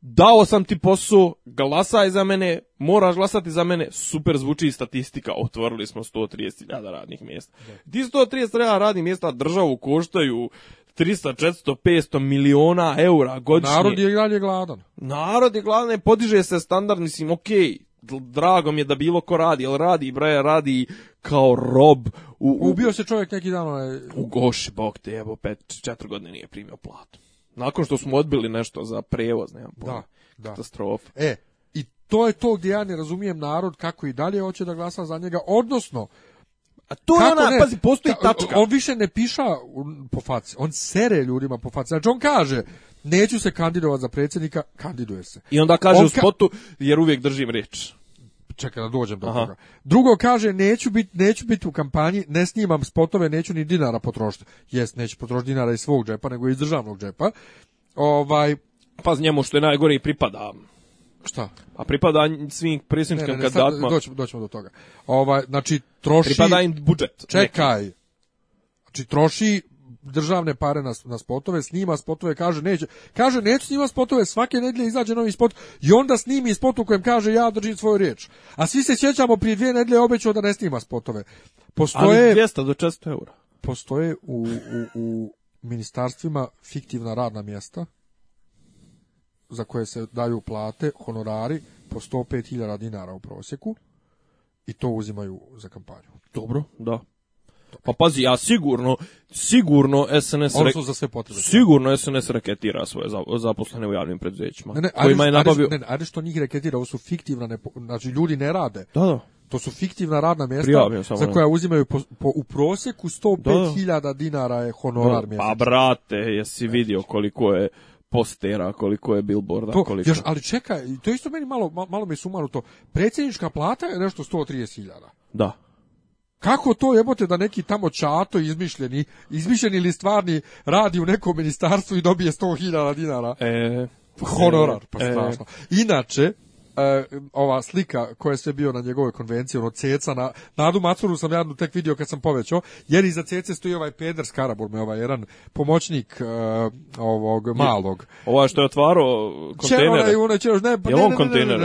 dao sam ti posao, glasaj za mene, moraš glasati za mene, super zvuči statistika, otvorili smo 130.000 radnih mjesta. Ti 130.000 radnih mjesta državu koštaju 300, 400, 500 miliona eura godišnje. Narod je dalje gladan. Narod je gladan i podiže se standard, mislim, okej, drago mi je da bilo ko radi, ali radi bre, radi kao rob. U, Ubio se čovjek neki dan onaj... U Goši, bog te evo, pet, četiri godine nije primio platu. Nakon što smo odbili nešto za prevoz, nemam pojma. da. Katastrofa. E, i to je to gdje ja ne razumijem narod kako i dalje hoće da glasa za njega, odnosno a to je ona, ne? pazi, postoji tačka. On više ne piša po faci, on sere ljudima po faci. Znači on kaže, neću se kandidovati za predsjednika, kandiduje se. I onda kaže u spotu, jer uvijek držim riječ čekaj da dođem do toga. Drugo kaže neću biti neću biti u kampanji, ne snimam spotove, neću ni dinara potrošiti. Jest, neću potrošiti dinara iz svog džepa, nego iz državnog džepa. Ovaj pa njemu što je najgore i pripada. Šta? A pripada svim predsjedničkim kandidatima. doćemo do toga. Ovaj, znači, troši... Pripada im budžet. Čekaj. Znači, troši državne pare na, na spotove, snima spotove, kaže neće, kaže neće snima spotove, svake nedelje izađe novi spot i onda snimi spot u kojem kaže ja držim svoju riječ. A svi se sjećamo prije dvije nedelje obećao da ne snima spotove. Postoje, Ali 200 do 400 eura. Postoje u, u, u ministarstvima fiktivna radna mjesta za koje se daju plate, honorari, po 105.000 dinara u prosjeku i to uzimaju za kampanju. Dobro, da. Pa pazi, ja sigurno, sigurno SNS za sve Sigurno SNS reketira svoje zaposlene u javnim preduzećima. Ne, ne, je nabavio... ne, ne što njih reketira, ovo su fiktivna, nepo... znači ljudi ne rade. Da, da. To su fiktivna radna mjesta za koja uzimaju po, po u prosjeku 105.000 dinara je honorar pa mjesečno. Pa brate, jesi vidio koliko je postera, koliko je billboarda, to, koliko... Još, ali čekaj, to isto meni malo, malo me sumaru to. Predsjednička plata je nešto 130.000. Da. Kako to jebote da neki tamo čato izmišljeni, izmišljeni ili stvarni radi u nekom ministarstvu i dobije 100.000 dinara? E, honorar, pa e, strašno. Inače, uh, ova slika koja se bio na njegove konvencije, ono ceca na Nadu Macuru sam ja tek vidio kad sam povećao, jer iza cece stoji ovaj Peder Skarabur, me ovaj jedan pomoćnik e, ovog malog. Ova što je otvarao kontejner. ne, pa, ne, on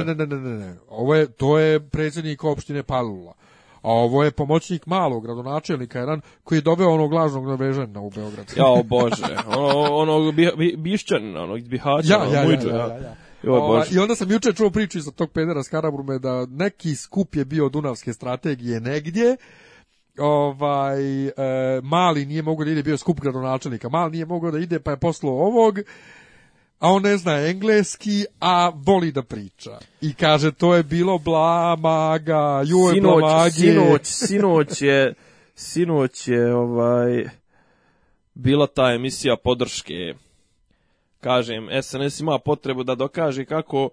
ne, ne, ne, Ovo je, to je predsjednik opštine Palula. A ovo je pomoćnik malog gradonačelnika jedan koji je doveo onog lažnog navežena u Beogradu Jao <laughs> bože, ono, ono, ono bi, bi, bišćan, onog bihaća, ja. Ono, ja, ja. Ovaj, I onda sam jučer čuo priču iz tog pedera skarabume da neki skup je bio Dunavske strategije negdje, ovaj e, mali nije mogao da ide bio skup gradonačelnika mali nije mogao da ide pa je poslao ovog a on ne zna engleski a voli da priča i kaže to je bilo bla maga joj sinoć, sinoć <laughs> sinoć je sinoć je ovaj bila ta emisija podrške kažem, SNS ima potrebu da dokaže kako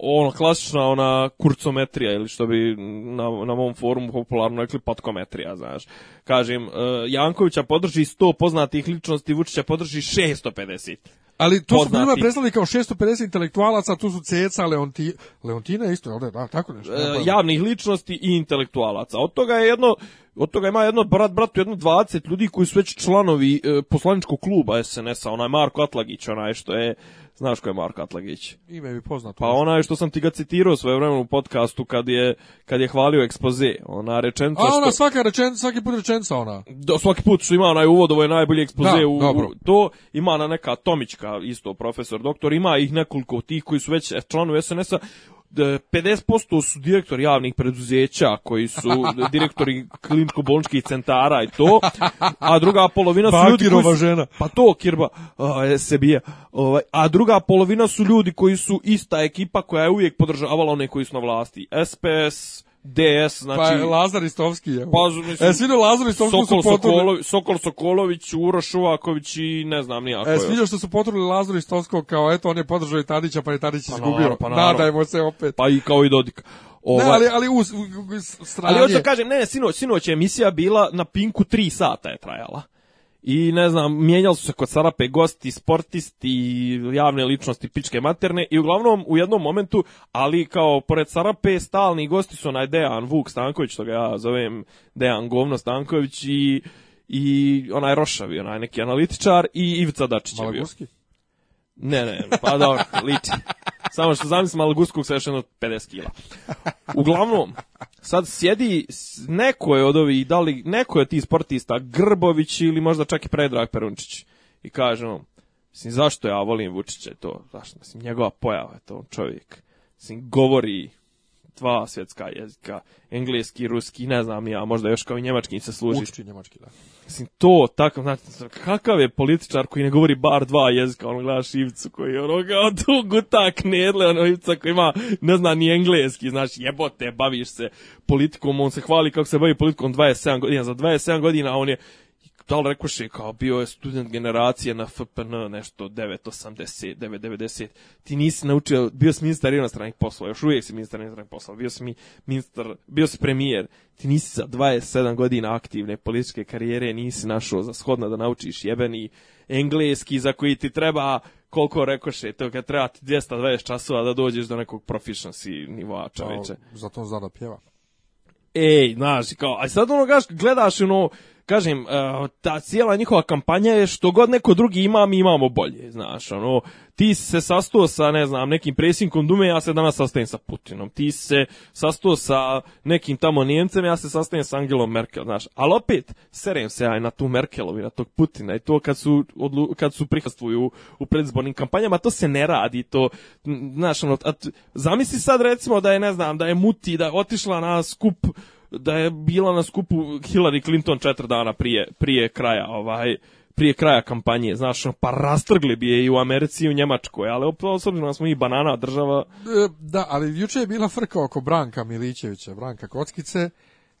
ono klasična ona kurcometrija ili što bi na, na mom forumu popularno rekli patkometrija, znaš. Kažem, e, Jankovića podrži 100 poznatih ličnosti, Vučića podrži 650. Ali tu su bila predstavili kao 650 intelektualaca, tu su Ceca, Leonti, Leontina isto, da, tako nešto. E, javnih ličnosti i intelektualaca. Od toga je jedno od toga ima jedno brat bratu jedno 20 ljudi koji su već članovi e, poslaničkog kluba SNS-a, onaj Marko Atlagić, onaj što je Znaš ko je Marko Atlagić? Ime mi poznato. Pa onaj što sam ti ga citirao svoje vremenu u podcastu kad je, kad je hvalio ekspoze. Ona rečenica A ona svaka rečenica, svaki put rečenica ona. do svaki put su ima onaj uvod, ovo je najbolji ekspoze. Da, u, to ima na neka Tomička, isto profesor, doktor, ima ih nekoliko tih koji su već članovi SNS-a. 50% e, su direktori javnih preduzeća koji su <laughs> direktori kliničko-bolničkih centara i to, a druga polovina su ljudi koji su, pa to kirba se ovaj, a druga polovina su ljudi koji su ista ekipa koja je uvijek podržavala one koji su na vlasti. SPS, DS, pa znači... Pa Lazar Istovski je. Pa, mislim, e, svidio Lazar Istovski Sokol, su potruli... Sokol Sokolović, Uro Šuvaković i ne znam nijako. E, svidio što su potruli Lazar Istovskog kao eto, on je podržao i Tadića, pa je Tadić pa izgubio. pa naravno. Nadajmo se opet. Pa i kao i Dodik. Ova... Ne, ali, ali u, u, u Ali hoću kažem, ne, ne, sinoć, sinoć je emisija bila na Pinku 3 sata je trajala i ne znam, mijenjali su se kod Sarape gosti, sportisti, javne ličnosti, pičke materne i uglavnom u jednom momentu, ali kao pored Sarape, stalni gosti su onaj Dejan Vuk Stanković, što ga ja zovem Dejan Govno Stanković i, i onaj Rošavi, onaj neki analitičar i Ivica Dačić je bio. Ne, ne, pa dobro, liči. Samo što zamislim malo guskog od 50 kila. Uglavnom, sad sjedi neko je od ovih, da li neko je od tih sportista, Grbović ili možda čak i Predrag Perunčić. I kaže on, mislim, zašto ja volim Vučića to? Zašto? Mislim, njegova pojava je to, čovjek. Mislim, govori dva svjetska jezika, engleski, ruski, ne znam ja, možda još kao i njemački se služi. Uči njemački, da. Mislim, to, tako, znači, kakav je političar koji ne govori bar dva jezika, ono gledaš Ivcu koji je ono kao <laughs> tu gutak nedle, ono Ivca koji ima, ne zna ni engleski, znači jebote, baviš se politikom, on se hvali kako se bavi politikom 27 godina, za 27 godina on je da li je kao bio je student generacije na FPN, nešto 980, 990, ti nisi naučio, bio si ministar inostranih poslova, još uvijek si ministar inostranih poslova, bio si, mi, ministar, bio si premijer, ti nisi za 27 godina aktivne političke karijere, nisi našao za shodno da naučiš jebeni engleski za koji ti treba koliko rekoše, to kad treba ti 220 časova da dođeš do nekog proficiency nivoa čoveče. Zato zna da pjeva. Ej, znaš, kao, a sad ono gaš, gledaš ono, kažem, e, ta cijela njihova kampanja je što god neko drugi ima, mi imamo bolje, znaš, ono, ti se sastuo sa, ne znam, nekim presinkom Dume, ja se danas sastajem sa Putinom, ti se sastuo sa nekim tamo Nijemcem, ja se sastajem sa Angelom Merkel, znaš, ali opet, serem se ja na tu Merkelovi, na tog Putina i to kad su, kad su u predzbornim kampanjama, to se ne radi, to, znaš, ono, a, zamisli sad recimo da je, ne znam, da je Muti, da je otišla na skup da je bila na skupu Hillary Clinton četiri dana prije, prije kraja ovaj prije kraja kampanje, znaš, ono, pa rastrgli bi je i u Americi i u Njemačkoj, ali osobno smo i banana država... E, da, ali juče je bila frka oko Branka Milićevića, Branka Kockice,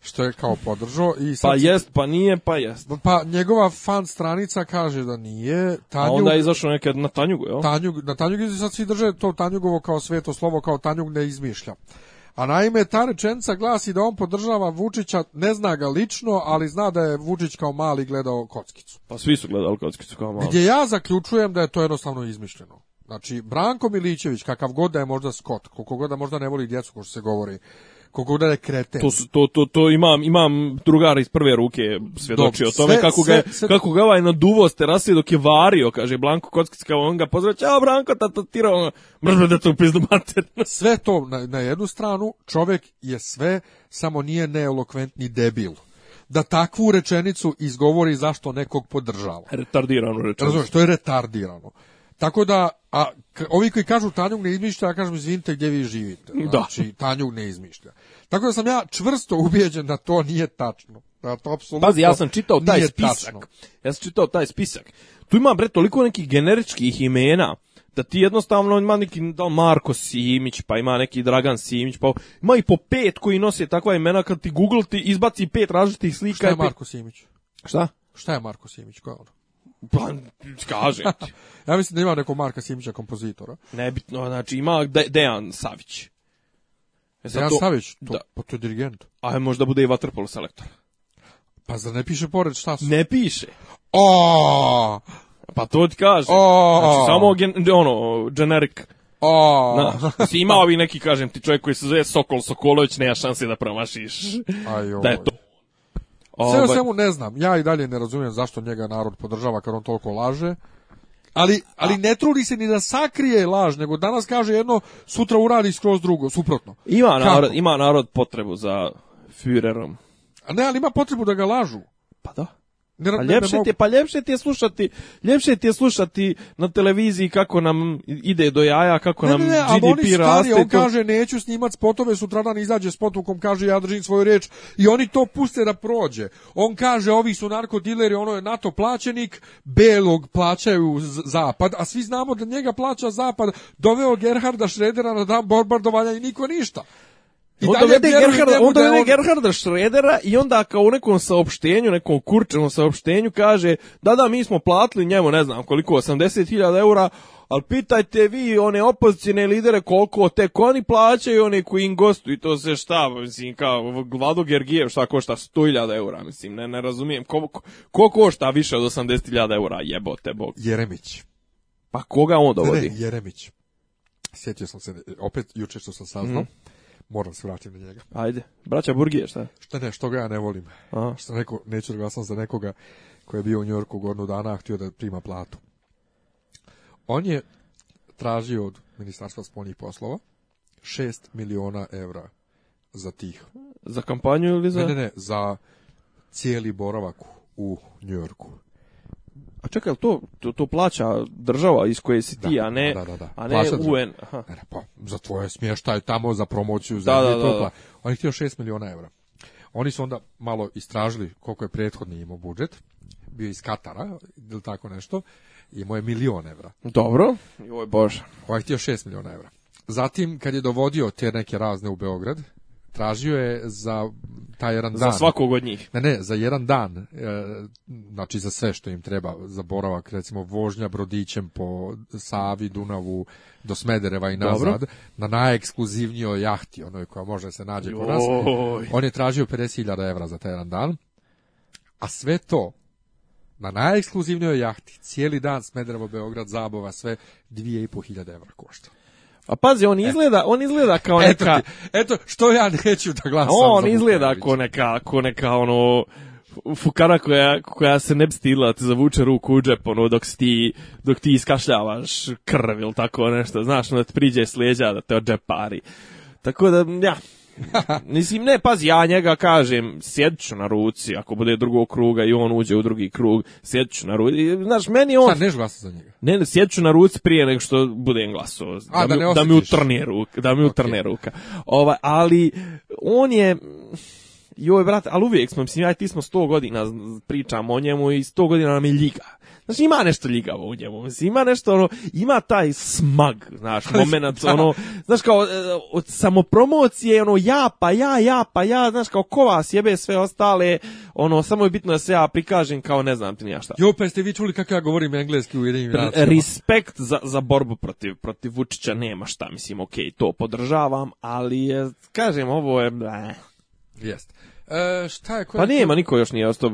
što je kao podržao i Pa jest, pa nije, pa jest. Pa njegova fan stranica kaže da nije. Tanjug, A onda je izašao neke na Tanjugu, jel? Tanjug, na Tanjugu sad svi drže to Tanjugovo kao sveto slovo, kao Tanjug ne izmišlja. A naime, ta rečenica glasi da on podržava Vučića, ne zna ga lično, ali zna da je Vučić kao mali gledao kockicu. Pa svi su gledali kockicu kao mali. Gdje ja zaključujem da je to jednostavno izmišljeno. Znači, Branko Milićević, kakav god da je možda skot, koliko god da možda ne voli djecu, ko što se govori, koliko da To, to, to, to imam, imam drugara iz prve ruke svjedočio o tome kako, ga, sve, kako ga ovaj na duvo dok je vario, kaže Blanko Kockic, kao on ga pozdrav, Branko, ono, mrzme da to pizdu mater. <laughs> sve to na, na jednu stranu, čovjek je sve, samo nije neelokventni debil da takvu rečenicu izgovori zašto nekog podržava. Retardirano rečenicu. to je retardirano. Tako da, a ovi koji kažu Tanjug ne izmišlja, ja kažem izvinite gdje vi živite. Znači, da. Tanjug ne izmišlja. Tako da sam ja čvrsto ubijeđen da to nije tačno. Pazi, ja sam čitao taj spisak. Tačno. Ja sam čitao taj spisak. Tu ima, bre, toliko nekih generičkih imena da ti jednostavno ima neki da Marko Simić, pa ima neki Dragan Simić, pa ima i po pet koji nose takva imena kad ti Google ti izbaci pet različitih slika. Šta je Marko Simić? Šta? Šta je Marko Simić? Ko je ono? Pa, kaže <laughs> ja mislim da ima neko Marka Simića kompozitora. Nebitno, znači ima Dejan Savić. E Savić, to, da, pa to je dirigent. A možda bude i Waterpolo selektor. Pa zar ne piše pored šta su? Ne piše. O! Pa to ti kaže. Znači, samo gen, ono, generic. O! neki, kažem ti, čovjek koji se zove Sokol Sokolović, nema šanse da promašiš. Aj, da to. Sve o ovaj- svemu ne znam. Ja i dalje ne razumijem zašto njega narod podržava kad on toliko laže. Ali, ali ne trudi se ni da sakrije laž, nego danas kaže jedno, sutra uradi skroz drugo, suprotno. Ima narod, ima narod potrebu za Führerom. A ne, ali ima potrebu da ga lažu. Pa da. Ne, pa, ljepše ti je, pa ljepše ti je slušati, ljepše ti je slušati na televiziji kako nam ide do jaja, kako nam ne, GDP On kaže neću snimat spotove, dan izađe spot u kom kaže ja držim svoju riječ i oni to puste da prođe. On kaže ovi su narkodileri, ono je NATO plaćenik, belog plaćaju zapad, a svi znamo da njega plaća zapad, doveo Gerharda Šredera na dan bombardovanja i niko ništa. I onda vede Gerharda, onda Šredera i onda kao u nekom saopštenju, nekom kurčenom saopštenju kaže da da mi smo platili njemu ne znam koliko 80.000 eura, ali pitajte vi one opozicijne lidere koliko tek oni plaćaju, one koji im i to se šta, mislim, kao Vlado Gergijev šta košta 100.000 eura, mislim, ne, ne razumijem, ko, košta više od 80.000 eura, jebote bog. Jeremić. Pa koga on dovodi? Jeremić. Sjetio sam se, opet juče što sam saznao, mm. Moram se vratiti na njega. Ajde, braća Burgije, šta? Šta ne, što ga ja ne volim. Aha. Što neko, neću da za nekoga koji je bio u Njorku godinu dana, a htio da prima platu. On je tražio od Ministarstva spolnih poslova 6 miliona evra za tih. Za kampanju ili za... Ne, ne, ne, za cijeli boravak u Njorku. A čekaj, to, to, plaća država iz koje si ti, a ne, da, da, a ne UN. E, pa, za tvoje smještaj tamo, za promociju, za da, pa. da, On je htio 6 miliona evra. Oni su onda malo istražili koliko je prethodni imao budžet. Bio iz Katara ili tako nešto. Imao je milion evra. Dobro. je Bože. On je htio 6 miliona evra. Zatim, kad je dovodio te neke razne u Beograd, tražio je za taj jedan dan. Za svakog od njih. Ne, ne, za jedan dan. E, znači za sve što im treba za boravak, recimo vožnja brodićem po Savi, Dunavu do Smedereva i nazad na najekskluzivnijoj jahti, onoj koja može se nađe kod nas. On je tražio 50.000 evra za taj jedan dan. A sve to na najekskluzivnijoj jahti, cijeli dan Smederevo, Beograd, Zabova, sve 2.500 evra košta. A pazi, on e. izgleda, on izgleda kao neka... Eto, eto što ja neću da glasam On izgleda kao neka, kao neka ono fukara koja, koja se ne bi da te zavuče ruku u džep, ono, dok, ti, dok ti iskašljavaš krv ili tako nešto, znaš, ono, da ti priđe sljeđa da te odžepari. Tako da, ja, <laughs> Mislim, ne, pazi, ja njega kažem, sjedit ću na ruci, ako bude drugog kruga i on uđe u drugi krug, sjedit ću na ruci. Znaš, meni on... Sad neš glasa za njega? Ne, ne, sjedit na ruci prije nego što budem glasao. Da, da, mi, da mi utrne ruka. Da mi okay. ruka. Ova, ali, on je joj, brate, ali uvijek smo, mislim, ja ti smo sto godina pričamo o njemu i sto godina nam je ljiga. Znači, ima nešto ljigavo u njemu, mislim, ima nešto, ono, ima taj smag, znaš, moment, ono, znaš, kao, e, od samopromocije, ono, ja, pa ja, ja, pa ja, znaš, kao, ko vas jebe sve ostale, ono, samo je bitno da se ja prikažem kao, ne znam ti nija šta. Jo, pa jeste vi čuli kako ja govorim engleski u jedinim Respekt za, za borbu protiv, protiv Vučića nema šta, mislim, okej, okay, to podržavam, ali, kažem, ovo je, ne. E, šta je, pa nema, niko još nije ostao.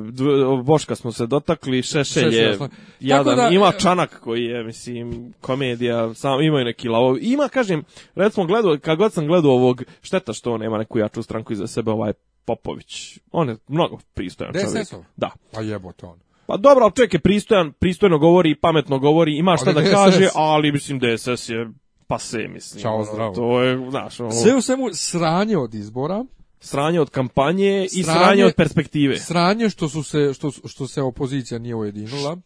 Boška smo se dotakli, Šešelj je jadan. ima e, Čanak koji je, mislim, komedija, samo imaju neki lavovi. Ima, kažem, recimo, gledao, kad god sam gledao ovog, šteta što on nema neku jaču stranku iza sebe, ovaj Popović. On je mnogo pristojan čovjek. Da. Pa jebote on. Pa dobro, ali čovjek je pristojan, pristojno govori, pametno govori, ima šta da kaže, ali mislim DSS je pa se mislim. Ćao, ono, zdravo. To je, znaš, ono- Sve u svemu sranje od izbora sranje od kampanje i sranje od perspektive. Sranje što su se što što se opozicija nije ujedinila. Pa,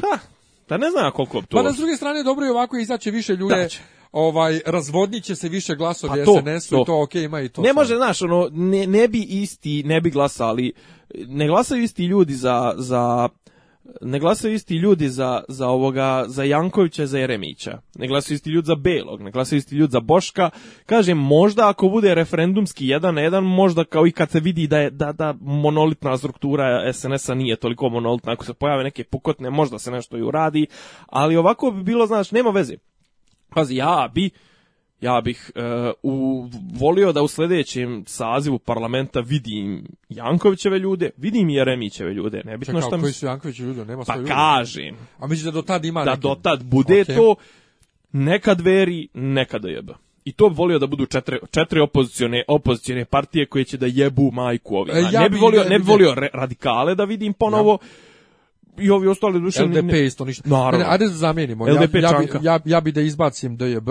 da pa ne znam koliko to. Pa na druge strane dobro je ovako izaći više ljude ovaj razvodniće se više glasova pa SNS-u to, to okej okay, ima i to. Ne može znaš ono ne, ne bi isti ne bi glasali ne glasaju isti ljudi za za ne glasaju isti ljudi za, za ovoga za Jankovića za Jeremića. Ne glasaju isti ljudi za Belog, ne glasaju isti ljudi za Boška. Kažem, možda ako bude referendumski jedan na jedan, možda kao i kad se vidi da je da, da monolitna struktura SNS-a nije toliko monolitna, ako se pojave neke pukotne, možda se nešto i uradi, ali ovako bi bilo, znaš, nema veze. Pazi, ja bi ja bih e, volio da u sljedećem sazivu parlamenta vidim Jankovićeve ljude, vidim i Jeremićeve ljude, nebitno Čekao, šta koji su ljudi, nema Pa kažem. A mi da do tad ima Da do tad bude to nekad veri, nekad da jeba. I to bi volio da budu četiri, četiri opozicione, opozicione partije koje će da jebu majku ovima. E, ja ne bi volio, ne bi volio radikale da vidim ponovo. i ovi ostali duše... LDP isto ništa. Naravno. ajde da zamijenimo. LDP ja, ja, ja, ja bi da izbacim DJB,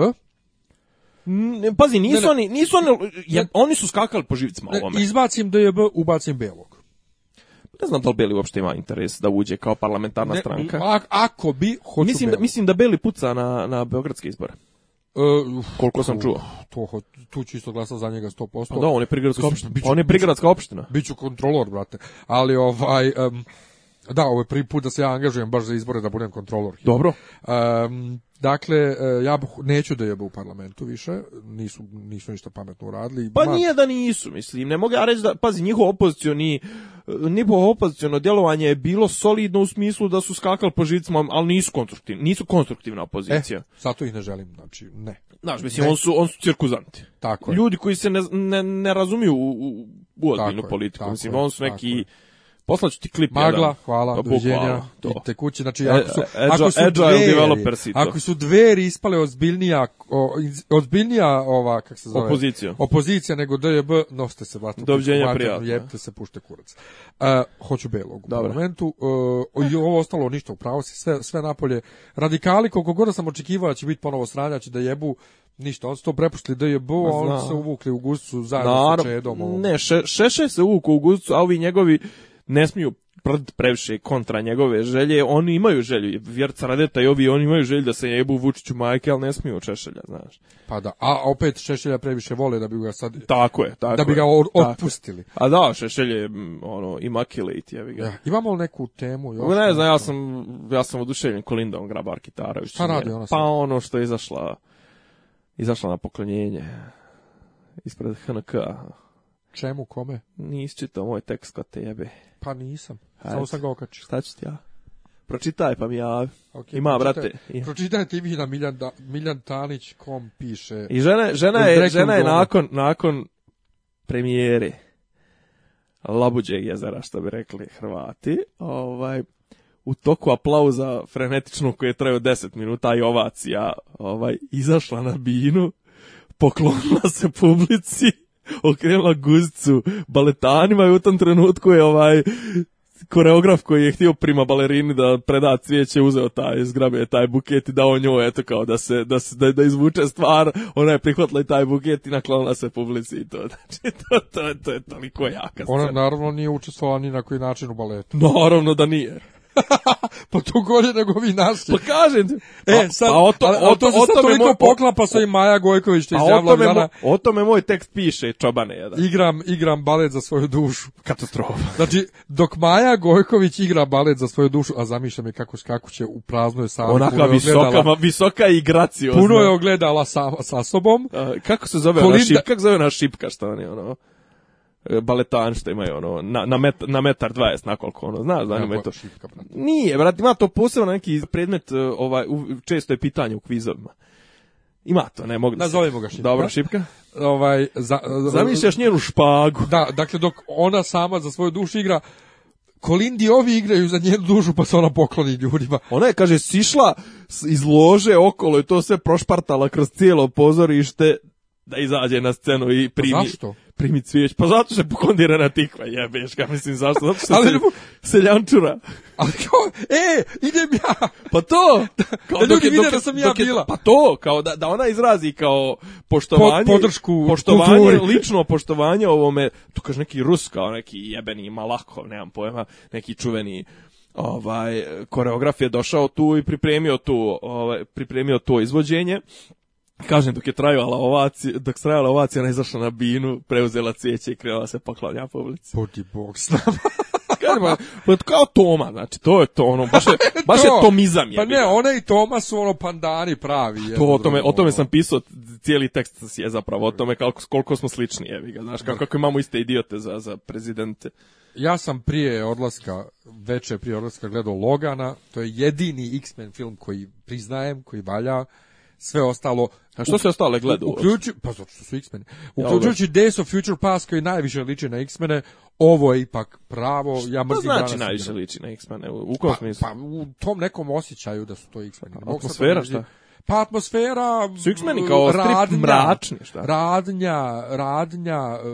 Pazi, nisu ne, oni, nisu oni, oni su skakali po živcima ovome. Izbacim DJB, ubacim Belog. Ne znam da li Beli uopšte ima interes da uđe kao parlamentarna stranka. A, ako bi, hoću mislim, da, mislim da Beli puca na, na beogradske izbore. E, koliko sam čuo. To, tu ću isto glasa za njega 100%. Pa da, on je prigradska opština. on je prigradska opština. Biću kontrolor, brate. Ali ovaj... Da, ovo je prvi put da se ja angažujem baš za izbore da budem kontrolor. Dobro. Dakle, e, ja neću da jebe u parlamentu više, nisu, nisu ništa pametno uradili. Pa nije da nisu, mislim, ne mogu ja reći da, pazi, njihovo opozicioni, njihovo opoziciono djelovanje je bilo solidno u smislu da su skakali po žicima, ali nisu konstruktivni, nisu konstruktivna opozicija. E, zato ih ne želim, znači, ne. Znaš, mislim, on su, on su cirkuzanti. Tako je. Ljudi koji se ne, ne, razumiju u, u, u politiku, mislim, oni on su neki... Poslaću ti klip Magla, hvala, Dobu, doviđenja. Hvala, I znači ako e, su, e, ako su dveri, ako su dveri ispale ozbiljnija, o, ozbiljnija ova, kak se zove? Opozicija. Opozicija nego DJB, noste se vatno. Doviđenja prijatno. Jebte se, pušte kurac. Uh, hoću belog u momentu. I ovo ostalo ništa, upravo si, sve, sve napolje. Radikali, koliko god sam očekivao da će biti ponovo sranjači, da jebu, Ništa, on su to prepustili DJB, oni oni se uvukli u gustu zajedno sa Čedom. Ne, še, Šešelj se uvukao u gustu, a ovi njegovi ne smiju prd previše kontra njegove želje, oni imaju želju, Vjerca Radeta i ovi, oni imaju želju da se jebu Vučiću majke, ali ne smiju Češelja, znaš. Pa da, a opet Češelja previše vole da bi ga sad... Tako je, tako Da bi ga otpustili. A da, Češelje ono, immaculate, jevi ga. Ja, imamo li neku temu? Još ne znam, ja sam, ja sam oduševljen Kolindom Grabar Kitarović. Šta radi ona Pa ono što je izašla, izašla na poklonjenje ispred HNK-a. Čemu, kome? Nisi čitao moj tekst kod tebe Pa nisam, samo sam ga Šta ću ti ja? Pročitaj pa mi javi. Okay, Ima, brate. Pročitaj ti vi na Miljan, kom piše. I žena, žena je, žena je nakon, nakon premijere Labuđeg jezera, što bi rekli Hrvati, ovaj, u toku aplauza frenetičnog koji je trajao 10 minuta i ovacija, ovaj, izašla na binu, poklonila se publici okrenula guzicu baletanima i u tom trenutku je ovaj koreograf koji je htio prima balerini da preda cvijeće uzeo taj zgrabio taj buket i dao njoj eto kao da se da, da, da izvuče stvar ona je prihvatila i taj buket i naklonila se publici i to <laughs> znači to, to, to je toliko jaka ona naravno nije učestvovala ni na koji način u baletu naravno da nije <laughs> pa to gore nego vi naši. Pa kažem ti. E, pa- sad, pa o to, o to, se toliko poklapa sa i Maja Gojković što pa O tome moj tekst piše, čobane jedan. Igram, igram balet za svoju dušu. Katastrofa. <laughs> Znači, dok Maja Gojković igra balet za svoju dušu, a zamišljam je kako skakuće u praznoj sali. Onaka visoka, ma, visoka i graciozna. Puno je ogledala sa, sa sobom. kako se zove Kolinda... ona šipka? Kako zove ona šipka što on ono? E, baletan što imaju ono na na, met, na metar 20 na koliko ono znaš da ima to nije brate ima to posebno neki predmet e, ovaj često je pitanje u kvizovima ima to ne mogu Nazovemo ga šipka dobro šipka ovaj za, zamišljaš njenu špagu da dakle dok ona sama za svoju dušu igra Kolindi ovi igraju za njenu dušu pa se ona pokloni ljudima. Ona je, kaže, sišla iz lože okolo i to sve prošpartala kroz cijelo pozorište da izađe na scenu i primi. Pa zašto? primi cvijeć, pa zato što je pokondirana tikva, jebeš ga, mislim, zašto? Zato što ali, se, seljančura. Ali kao, e, idem ja! Pa to! Kao, da ljudi vide da sam ja je, bila. Pa to, kao da, da ona izrazi kao poštovanje, po, podršku, poštovanje, lično poštovanje ovome, tu kaže neki Rus, kao neki jebeni malako, nemam pojma, neki čuveni ovaj koreograf je došao tu i pripremio tu ovaj pripremio to izvođenje Kažem, dok je trajala ovacija, dok trajala ovacija, ona izašla na binu, preuzela cvijeće i krenula se poklanja publici. bog <laughs> ono, pa kao Toma, znači, to je to, ono, baš je, <laughs> baš je tomizam je. Pa ne, one i Toma su ono pandani pravi. To, o tome, o tome ono. sam pisao, cijeli tekst je zapravo, o tome kako, koliko smo slični, vi ga, znaš, kako, imamo iste idiote za, za prezidente. Ja sam prije odlaska, veče prije odlaska gledao Logana, to je jedini X-Men film koji priznajem, koji valja, sve ostalo. A što se ostale gleda? pa su X-meni. Uključujući ja, Days of Future Past koji najviše liči na X-mene, ovo je ipak pravo, ja mrzim znači danas. najviše liči na X-mene? U pa- smislu? Pa u tom nekom osjećaju da su to X-meni. Atmosfera šta? Pa atmosfera... Su X-meni kao strip radnja, mračni, Radnja, radnja... E,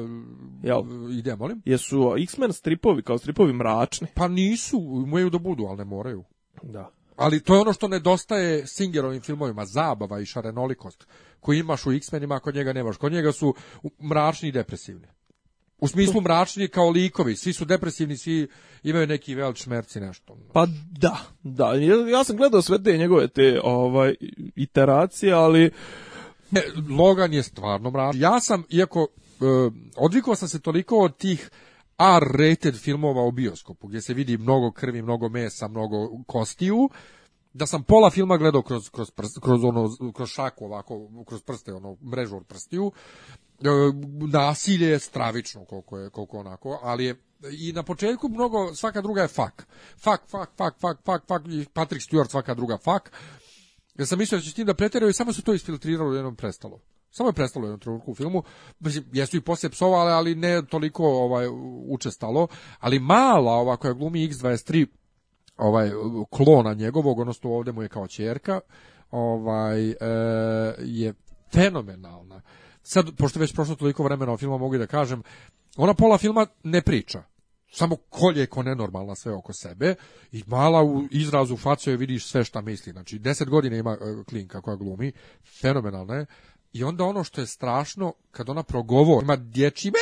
Jel? Ide, molim? Jesu X-men stripovi kao stripovi mračni? Pa nisu, imaju da budu, ali ne moraju. Da. Ali to je ono što nedostaje Singerovim filmovima, zabava i šarenolikost koju imaš u X-menima, kod njega nemaš. Kod njega su mračni i depresivni. U smislu mračni kao likovi, svi su depresivni, svi imaju neki velič merci nešto. Pa da, da, ja sam gledao sve te njegove te ovaj, iteracije, ali... E, Logan je stvarno mračan. Ja sam, iako, e, odvikao sam se toliko od tih R-rated filmova u bioskopu, gdje se vidi mnogo krvi, mnogo mesa, mnogo kostiju, da sam pola filma gledao kroz, kroz, kroz, ono, kroz šaku ovako, kroz prste, ono, mrežu od prstiju, e, nasilje je stravično koliko je, koliko onako, ali je i na početku mnogo, svaka druga je fak. Fak, fuck, fuck, fuck, fuck, fak, Patrick Stewart svaka druga fak. Ja sam mislio da će s tim da preteraju i samo se to isfiltriralo i jednom prestalo. Samo je prestalo jednu trenutku u filmu. Mislim, jesu i poslije psovale, ali ne toliko ovaj, učestalo. Ali mala ova koja glumi X23 ovaj klona njegovog, odnosno ovdje mu je kao čerka, ovaj, e, je fenomenalna. Sad, pošto je već prošlo toliko vremena o filmu, mogu i da kažem, ona pola filma ne priča. Samo kolje ko nenormalna sve oko sebe i mala u izrazu facu vidiš sve šta misli. Znači, deset godina ima e, klinka koja glumi, fenomenalna je. I onda ono što je strašno, kad ona progovori, ima dječji be,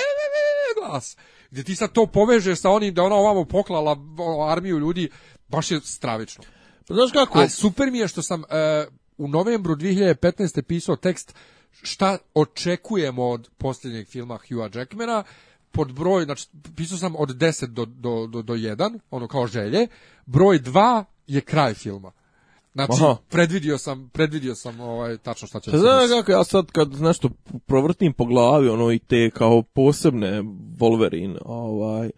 glas, gdje ti sad to povežeš sa onim da ona ovamo poklala armiju ljudi, baš je stravično. Pa znaš kako? A super mi je što sam e, u novembru 2015. pisao tekst šta očekujemo od posljednjeg filma Hugha Jackmana, pod broj, znači pisao sam od 10 do, do, do, do 1, ono kao želje, broj 2 je kraj filma. Znači, predvidio sam, predvidio sam ovaj, tačno šta će pa se Znaš kako ja sad kad nešto provrtim po glavi, ono i te kao posebne Wolverine, ovaj,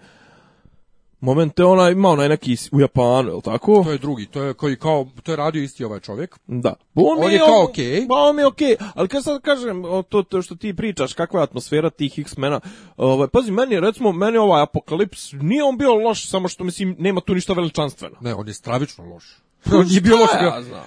momente ona ima onaj neki u Japanu, je tako? To je drugi, to je koji kao to je radio isti ovaj čovjek. Da. Pa on, je, kao okej. Okay. Pa on je okej, okay. ali kad sad kažem o to, to što ti pričaš, kakva je atmosfera tih X-mena. Ovaj pazi meni recimo meni ovaj Apokalips nije on bio loš, samo što mislim nema tu ništa veličanstveno. Ne, on je stravično loš. <laughs> On je bio loš.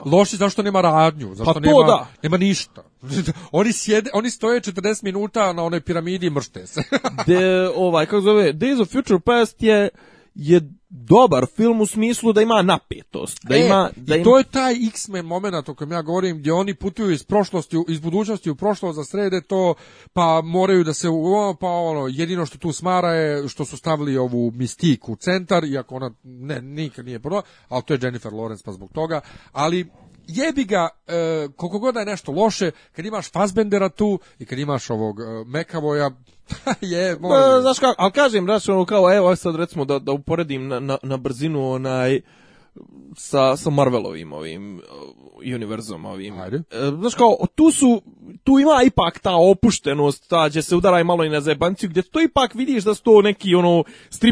Loš zašto nema radnju, što pa nema, da. nema ništa. <laughs> oni sjede, oni stoje 40 minuta na onoj piramidi i mršte se. <laughs> De, ovaj kako zove Days of Future Past je je dobar film u smislu da ima napetost. Da e, ima, da i to je taj X-Men moment o kojem ja govorim gdje oni putuju iz prošlosti, iz budućnosti u prošlost za srede to, pa moraju da se, ono, pa ono, jedino što tu smara je što su stavili ovu mistiku u centar, iako ona ne, nikad nije prva, ali to je Jennifer Lawrence pa zbog toga, ali jebi ga, e, koliko god je nešto loše, kad imaš Fassbendera tu i kad imaš ovog e, Mekavoja, <laughs> je, možda. Znaš kako, ali kažem, da ono kao, evo sad recimo da, da uporedim na, na, na brzinu onaj, sa, sa Marvelovim ovim uh, univerzom ovim. Ajde. E, znaš kao, tu su, tu ima ipak ta opuštenost, ta gdje se udaraj malo i na zajebanciju, gdje to ipak vidiš da su to neki ono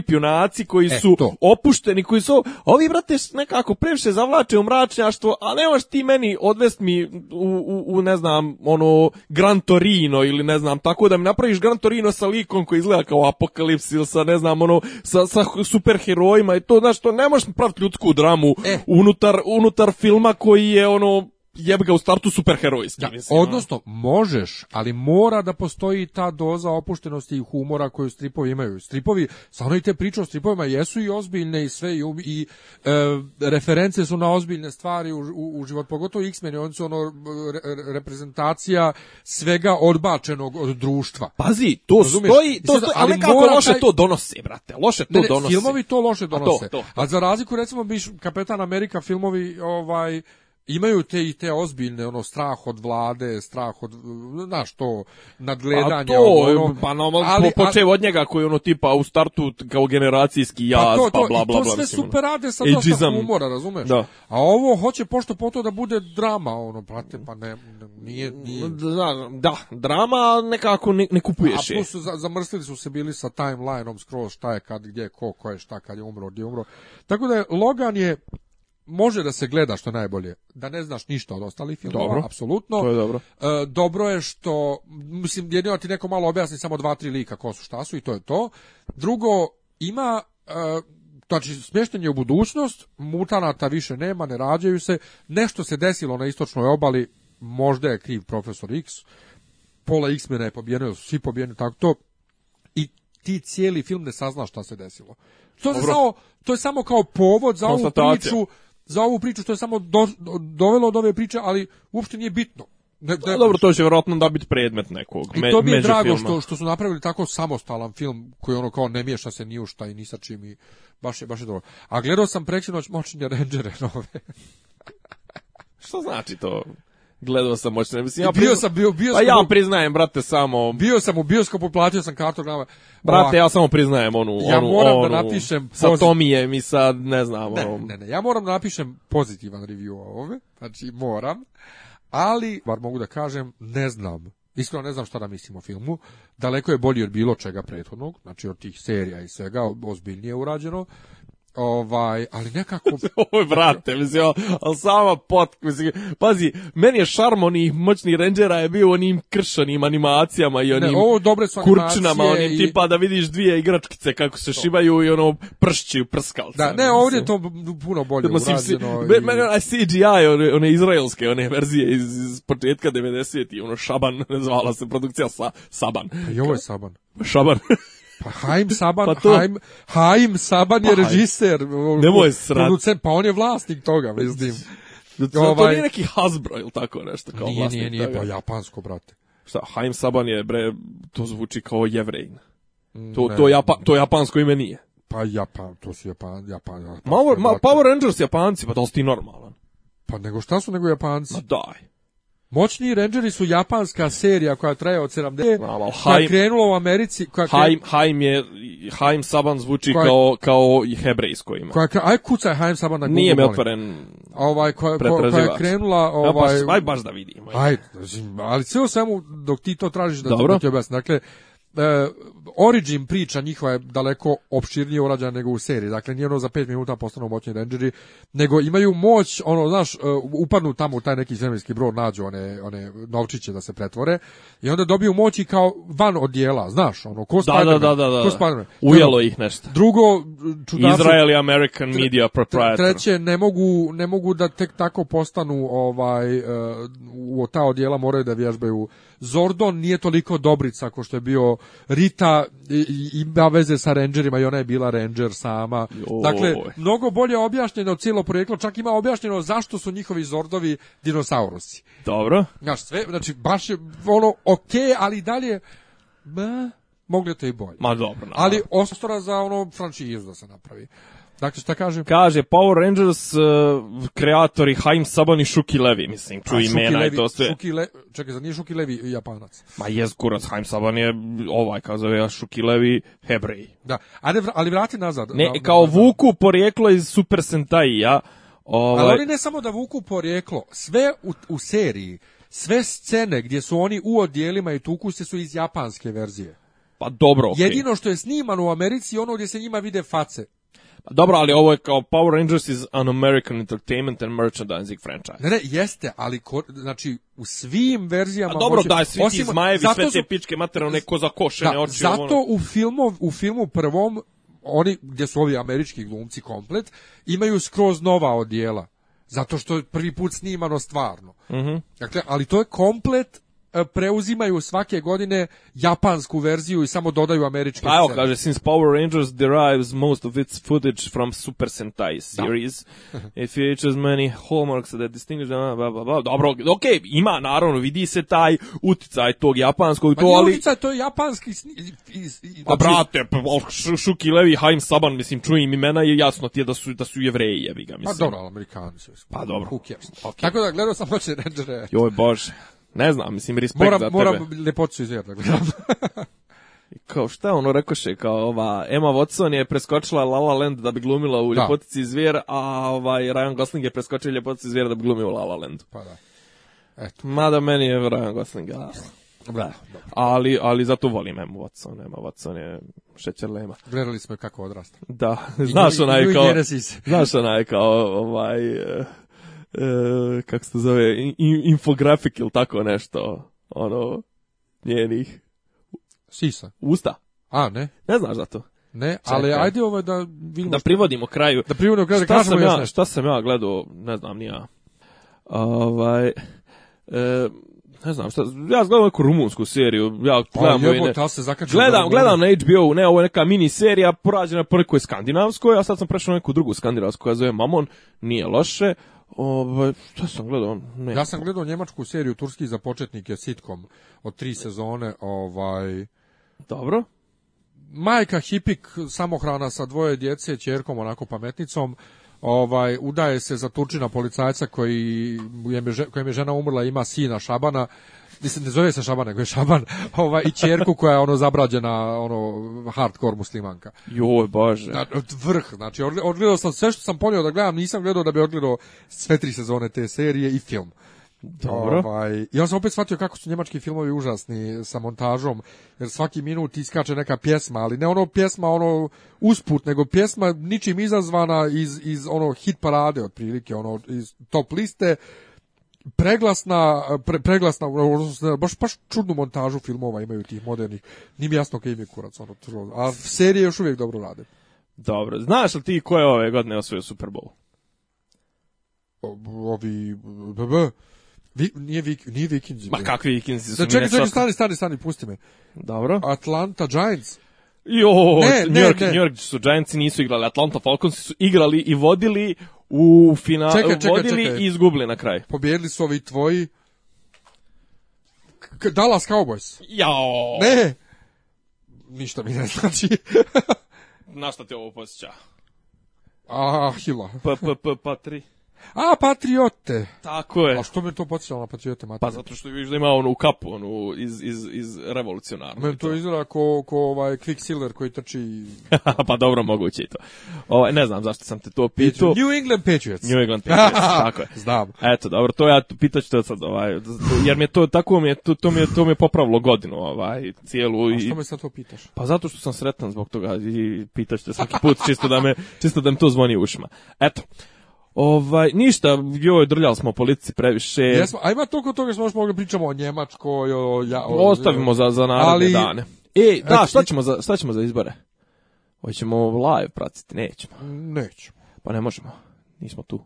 junaci koji e, su to. opušteni, koji su, ovi brate nekako previše zavlače u mračnjaštvo, a ne ti meni odvest mi u, u, ne znam, ono Gran Torino ili ne znam, tako da mi napraviš Gran Torino sa likom koji izgleda kao apokalips ili sa ne znam, ono, sa, sa superherojima i to, znaš, to ne možeš praviti ljudsku dramu E. unutar, unutar filma koji je ono jebe ga u startu superherojski. Ono. odnosno, možeš, ali mora da postoji ta doza opuštenosti i humora koju stripovi imaju. Stripovi, samo ono i te priče o stripovima jesu i ozbiljne i sve, i, i e, reference su na ozbiljne stvari u, u, život, pogotovo X-meni, oni su ono reprezentacija svega odbačenog od društva. Pazi, to stoji, to stoji, ali, kako loše to donosi, brate, loše to Filmovi to loše donose. A, A za razliku, recimo, biš Kapetan Amerika filmovi, ovaj, imaju te i te ozbiljne ono strah od vlade, strah od znaš to nadgledanje pa ono, pa no, ali, od njega koji ono tipa u startu kao generacijski pa jaz pa, to, to, pa bla bla sve super ono. rade sa dosta humora, razumeš? Da. A ovo hoće pošto po to da bude drama ono, brate, pa ne, nije, nije. Da, drama nekako ne, ne kupuješ. A plus su, su se bili sa timelineom skroz šta je kad gdje ko ko je šta kad je umro, gdje umro. Tako da Logan je može da se gleda što najbolje, da ne znaš ništa od ostalih filmova, dobro. apsolutno. To je dobro. E, dobro je što, mislim, jedino ti neko malo objasni samo dva, tri lika ko su, šta su i to je to. Drugo, ima, e, znači smješten je u budućnost, mutanata više nema, ne rađaju se, nešto se desilo na istočnoj obali, možda je kriv profesor X, pola X-mena je pobijeno, svi pobijeni, tako to, i ti cijeli film ne sazna šta se desilo. To, samo, to je samo kao povod za ovu priču za ovu priču što je samo do, do, dovelo od ove priče, ali uopšte nije bitno. Ne, pa Dobro, to će vjerojatno da biti predmet nekog. I to mi je drago što, što su napravili tako samostalan film koji ono kao ne miješa se ni u šta i ni sa čim i baš je, baš dobro. A gledao sam preksinoć moćnje Rangere <laughs> nove. što znači to? Gledao sam ne Mislim, ja bio sam, bio, bio pa sam. Pa ja priznajem, brate, samo... Bio sam u bioskopu, platio sam kartu na... Brate, ja samo priznajem onu... Ja moram da napišem... Sa Tomijem i sa, ne znam... Ne, ne, ja moram da napišem pozitivan review o ovome, znači moram, ali, bar mogu da kažem, ne znam. Iskreno ne znam šta da mislim o filmu. Daleko je bolji od bilo čega prethodnog, znači od tih serija i svega, ozbiljnije urađeno. Ovaj, ali nekako... <laughs> Ovo je vrate, mislim, ali sama pot, mislim, pazi, meni je šarm onih moćnih rendžera je bio onim kršanim animacijama i onim ne, ovo dobre kurčinama, onim tipa da vidiš dvije igračkice kako se to. šibaju i ono pršći u prskalce. Da, ne, ovdje to puno bolje mislim, urađeno. Si, i... onaj CGI, one, izraelske, one verzije iz, iz početka 90-ih, ono Šaban, <laughs> zvala se produkcija sa, Saban. Pa i ovo je Saban. Šaban. Pa Haim Saban, pa to... Haim, Haim Saban je pa režiser. Nemoj srat. Pa on je vlasnik toga, mislim. To, ovaj... nije neki Hasbro ili tako nešto kao nije, Nije, pa japansko, brate. Šta, Haim Saban je, bre, to zvuči kao jevrejn. Mm, to, to, Japa, to japansko ime nije. Pa Japan, to su Japan, Japan, Japan. Power, ma, Power Rangers Japanci, pa da li ti normalan? Pa nego šta su nego Japanci? Ma daj. Moćni Rangeri su japanska serija koja traje od 70. Malo, koja je krenula u Americi. Koja Haim, Haim je, Haim Saban zvuči koja, kao, kao hebrejsko ima. Koja, aj kucaj Haim Saban na Google. Nije me otvoren ovaj, koja, koja je krenula... Pa ovaj, ja, baš, aj baš da vidimo. Aj, ali sve o svemu dok ti to tražiš da, Dobro. ti objasni. Dakle, e, origin priča njihova je daleko opširnije urađena nego u seriji. Dakle, nije ono za pet minuta postanu moćni rangeri, nego imaju moć, ono, znaš, e, upadnu tamo u taj neki zemljski brod, nađu one, one novčiće da se pretvore i onda dobiju moći kao van odjela, znaš, ono, ko da, Ujelo ih nešto. Drugo, čudavno... American Media Proprietor. Treće, ne mogu, ne mogu da tek tako postanu ovaj, e, u ta odjela, moraju da vježbaju Zordon nije toliko dobrica ko što je bio Rita i, ima veze sa Rangerima i ona je bila Ranger sama. Dakle, mnogo bolje objašnjeno cijelo projeklo, čak ima objašnjeno zašto su njihovi Zordovi dinosaurusi. Dobro. Znaš, sve, znači, baš je ono okej, ali dalje... Ma, mogli to i bolje. Ma dobro. Ali ostora za ono frančizu da se napravi. Dakle, šta kaže? Kaže, Power Rangers uh, kreatori Haim Saban i Shuki Levi, mislim, ču imena i to sve. čekaj, znači, nije Šuki Levi japanac? Ma je kurac, Haim Saban je ovaj, kao zove, a Šuki Levi Da, ali, ali vrati nazad. Ne, kao Vuku porijeklo iz Super sentai ja... Ovaj... Ali oni ne samo da Vuku porijeklo, sve u, u seriji, sve scene gdje su oni u odijelima i se su iz japanske verzije. Pa dobro, okay. Jedino što je snimano u Americi je ono gdje se njima vide face. Dobro, ali ovo je kao Power Rangers is an American entertainment and merchandising franchise. Ne, ne, jeste, ali ko, znači u svim verzijama... A dobro, da daj, svi ti zmajevi, sve te pičke materijalne, neko zakošene oči. Zato ono. u, filmu, u filmu prvom, oni gdje su ovi američki glumci komplet, imaju skroz nova odjela. Zato što je prvi put snimano stvarno. Mhm. Dakle, ali to je komplet E, preuzimaju svake godine japansku verziju i samo dodaju američke Pa evo, kaže, since Power Rangers derives most of its footage from Super Sentai series, <laughs> it features many hallmarks that distinguish... Blah, blah, blah. Dobro, okej, okay, ima, naravno, vidi se taj uticaj tog japanskog, to ali... uticaj to je japanski... Pa znači- brate, pa, Šuki Levi, Haim Saban, mislim, čujem imena i jasno ti je da su, da su jevreji, jevi ga, pa mislim. Pa dobro, amerikanci su. Pa dobro. Okay. Tako da, gledao sam Moće Rangere. Joj, bože. Ne znam, mislim, respekt mora, za tebe. Moram ljepoću izvijeti, kao šta ono rekoše, kao ova Emma Watson je preskočila La La Land da bi glumila u da. Ljepotici zvijer, a ovaj Ryan Gosling je preskočio Ljepotici zvijer da bi glumio u La La Land. Pa da. Eto. Mada meni je Ryan Gosling, da ali, ali zato volim Emma Watson, Emma Watson je šećer lema. Gledali smo kako odrasta. Da, znaš onaj kao, znaš onaj kao, ovaj, eh, e, kako se zove, infografik ili tako nešto, ono, njenih... Sisa. Usta. A, ne? Ne znaš za to. Ne, ali ajde ovo ovaj da vidimo... Da privodimo kraju. Da privodimo kraju, da kažemo sam ja, Šta sam ja gledao, ne znam, nija. Ovaj... E, ne znam, šta, ja gledam neku rumunsku seriju, ja pa, gledam, pa, se gledam, gledam na HBO, ne, ovo je neka mini serija, porađena po je skandinavskoj, a sad sam prešao na neku drugu skandinavsku koja zove Mamon, nije loše, Ovaj šta sam gledao? Ne. Ja sam gledao njemačku seriju Turski za početnike sitkom od tri sezone, ovaj Dobro. Majka Hipik samohrana sa dvoje djece, ćerkom onako pametnicom. Ovaj udaje se za Turčina policajca koji je kojem je žena umrla, ima sina Šabana mislim ne zove se Šaban, nego je Šaban, <laughs> ovaj, i ćerku koja je ono zabrađena, ono, hardcore muslimanka. Joj, bože. Da, vrh, znači, odgledao sam sve što sam ponio da gledam, nisam gledao da bi odgledao sve tri sezone te serije i film. Dobro. Ovaj, ja sam opet shvatio kako su njemački filmovi užasni sa montažom, jer svaki minut iskače neka pjesma, ali ne ono pjesma ono usput, nego pjesma ničim izazvana iz, iz ono hit parade otprilike, ono iz top liste preglasna, pre, preglasna, baš, baš čudnu montažu filmova imaju tih modernih. Nije mi jasno kaj je kurac. Ono, a serije još uvijek dobro rade. Dobro. Znaš li ti ko je ove godine osvojio Super Bowl? Ovi... BB. Vi, nije, vik, Vikinzi. Ma kakvi Vikinzi su da, čekaj, čekaj, stani, stani, pusti me. Dobro. Atlanta Giants. Jo, ne, New, York, ne, New York su Giantsi nisu igrali, Atlanta Falcons su igrali i vodili u finalu čekaj, čekaj, vodili i izgubili na kraj. Pobjedili su ovi tvoji K Dallas Cowboys. Jao. Ne. Ništa mi ne znači. na šta te ovo posjeća? Ah, Hila. Pa, pa, pa, pa, tri. A, Patriote! Tako je. A što me to podsjećalo na Patriote, Pa zato što vidiš da ima onu kapu, onu, iz, iz, iz revolucionarnog. Me to izgleda ko, ko ovaj Quicksilver koji trči... <laughs> pa dobro, moguće i to. Ovaj, ne znam zašto sam te to pitao. New England Patriots. New England Patriots, <laughs> tako je. Znam. Eto, dobro, to ja pitaću te sad, ovaj, jer mi je to, tako mi je, to, mi je, to mi je popravilo godinu, ovaj, cijelu. A što me sad to pitaš? Pa zato što sam sretan zbog toga i pitaću te svaki put, čisto da me, čisto da me to zvoni ušima. Eto. Ovaj, ništa, joj, drljali smo u previše. Jesmo, a ima toliko toga što mogli pričamo o Njemačkoj, o... Ja, Ostavimo za, za narodne ali... dane. E, da, šta ćemo za, šta ćemo za izbore? Hoćemo live pratiti, nećemo. Nećemo. Pa ne možemo, nismo tu.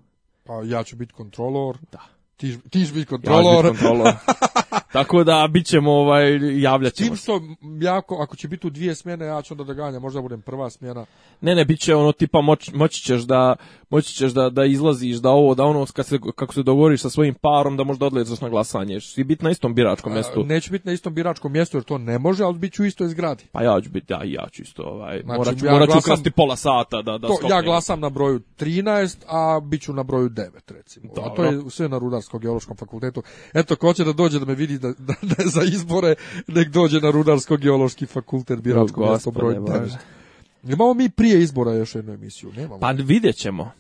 Pa ja ću biti kontrolor. Da. Ti, ti biti kontrolor. Ja ću biti kontrolor. <laughs> Tako da bit ćemo, ovaj, javljat ćemo. što, jako, ako će biti u dvije smjene, ja ću onda da ganjam, možda budem prva smjena. Ne, ne, bit će ono tipa moći ćeš da, moći ćeš da, da izlaziš, da ovo, da ono, kad se, kako se dogovoriš sa svojim parom, da možda odlezaš na glasanje. I biti na istom biračkom mjestu. Neću biti na istom biračkom mjestu jer to ne može, ali bit ću isto iz Pa ja ću biti, ja, ja ću isto, ovaj, znači, morat ću, ja ću pola sata da, da Ja glasam na broju 13, a bit ću na broju 9, recimo. a to je sve na Rudarsko-geološkom fakultetu. Eto, ko će da dođe da me vidi da, za izbore nek dođe na Rudarsko-geološki fakultet biračko mjesto broj Imamo mi prije izbora još jednu emisiju, nemamo. Pa vidjet ćemo.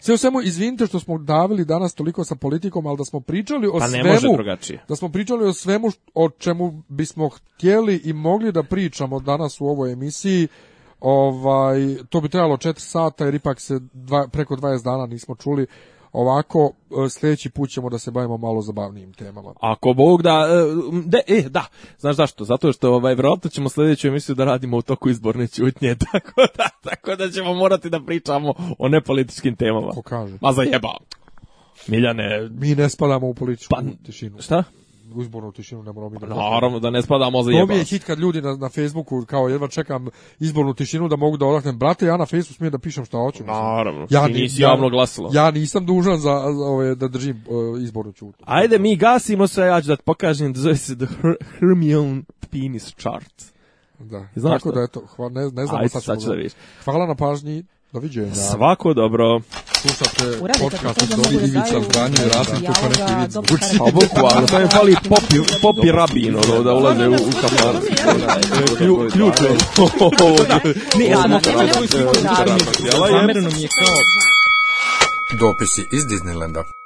Sve u svemu, izvinite što smo davili danas toliko sa politikom, ali da smo pričali o pa svemu... da smo pričali o svemu o čemu bismo htjeli i mogli da pričamo danas u ovoj emisiji, ovaj, to bi trebalo četiri sata jer ipak se dva, preko 20 dana nismo čuli Ovako, e, sljedeći put ćemo da se bavimo malo zabavnijim temama. Ako Bog da, e, de, e, da, znaš zašto? Zato što ovaj, vjerojatno ćemo sljedeću emisiju da radimo u toku izborne čutnje, <laughs> tako da, tako da ćemo morati da pričamo o nepolitičkim temama. Ko kaže? Ma zajeba. Miljane... Mi ne spadamo u političku pa, tišinu. Šta? izbornu tišinu ne moramo da... Naravno da ne spadamo za To mi je hit kad ljudi na, na Facebooku kao jedva čekam izbornu tišinu da mogu da odahnem. Brate, ja na Facebooku smijem da pišem šta hoću. Naravno, ja, ti nisi javno glasila. Ja nisam dužan za, ove, da držim uh, izbornu čutu. Ajde, mi gasimo se, ja ću da pokažem da zove se The Hermione Penis Chart. Da. Znaš Tako da eto, hva, ne, ne znam šta sad da vidiš. Hvala na pažnji. Doviđenja. Pa Svako dobro. Slušate podcast od Dobri Ivica Franjo i Rasim ko pa neki vidi. Uči. A pa bukvalno, to je pali popi, popi rabino ono, da ulaze u, u kafar. Ključ ono. je. Ne, ja je kao... Dopisi iz Disneylanda.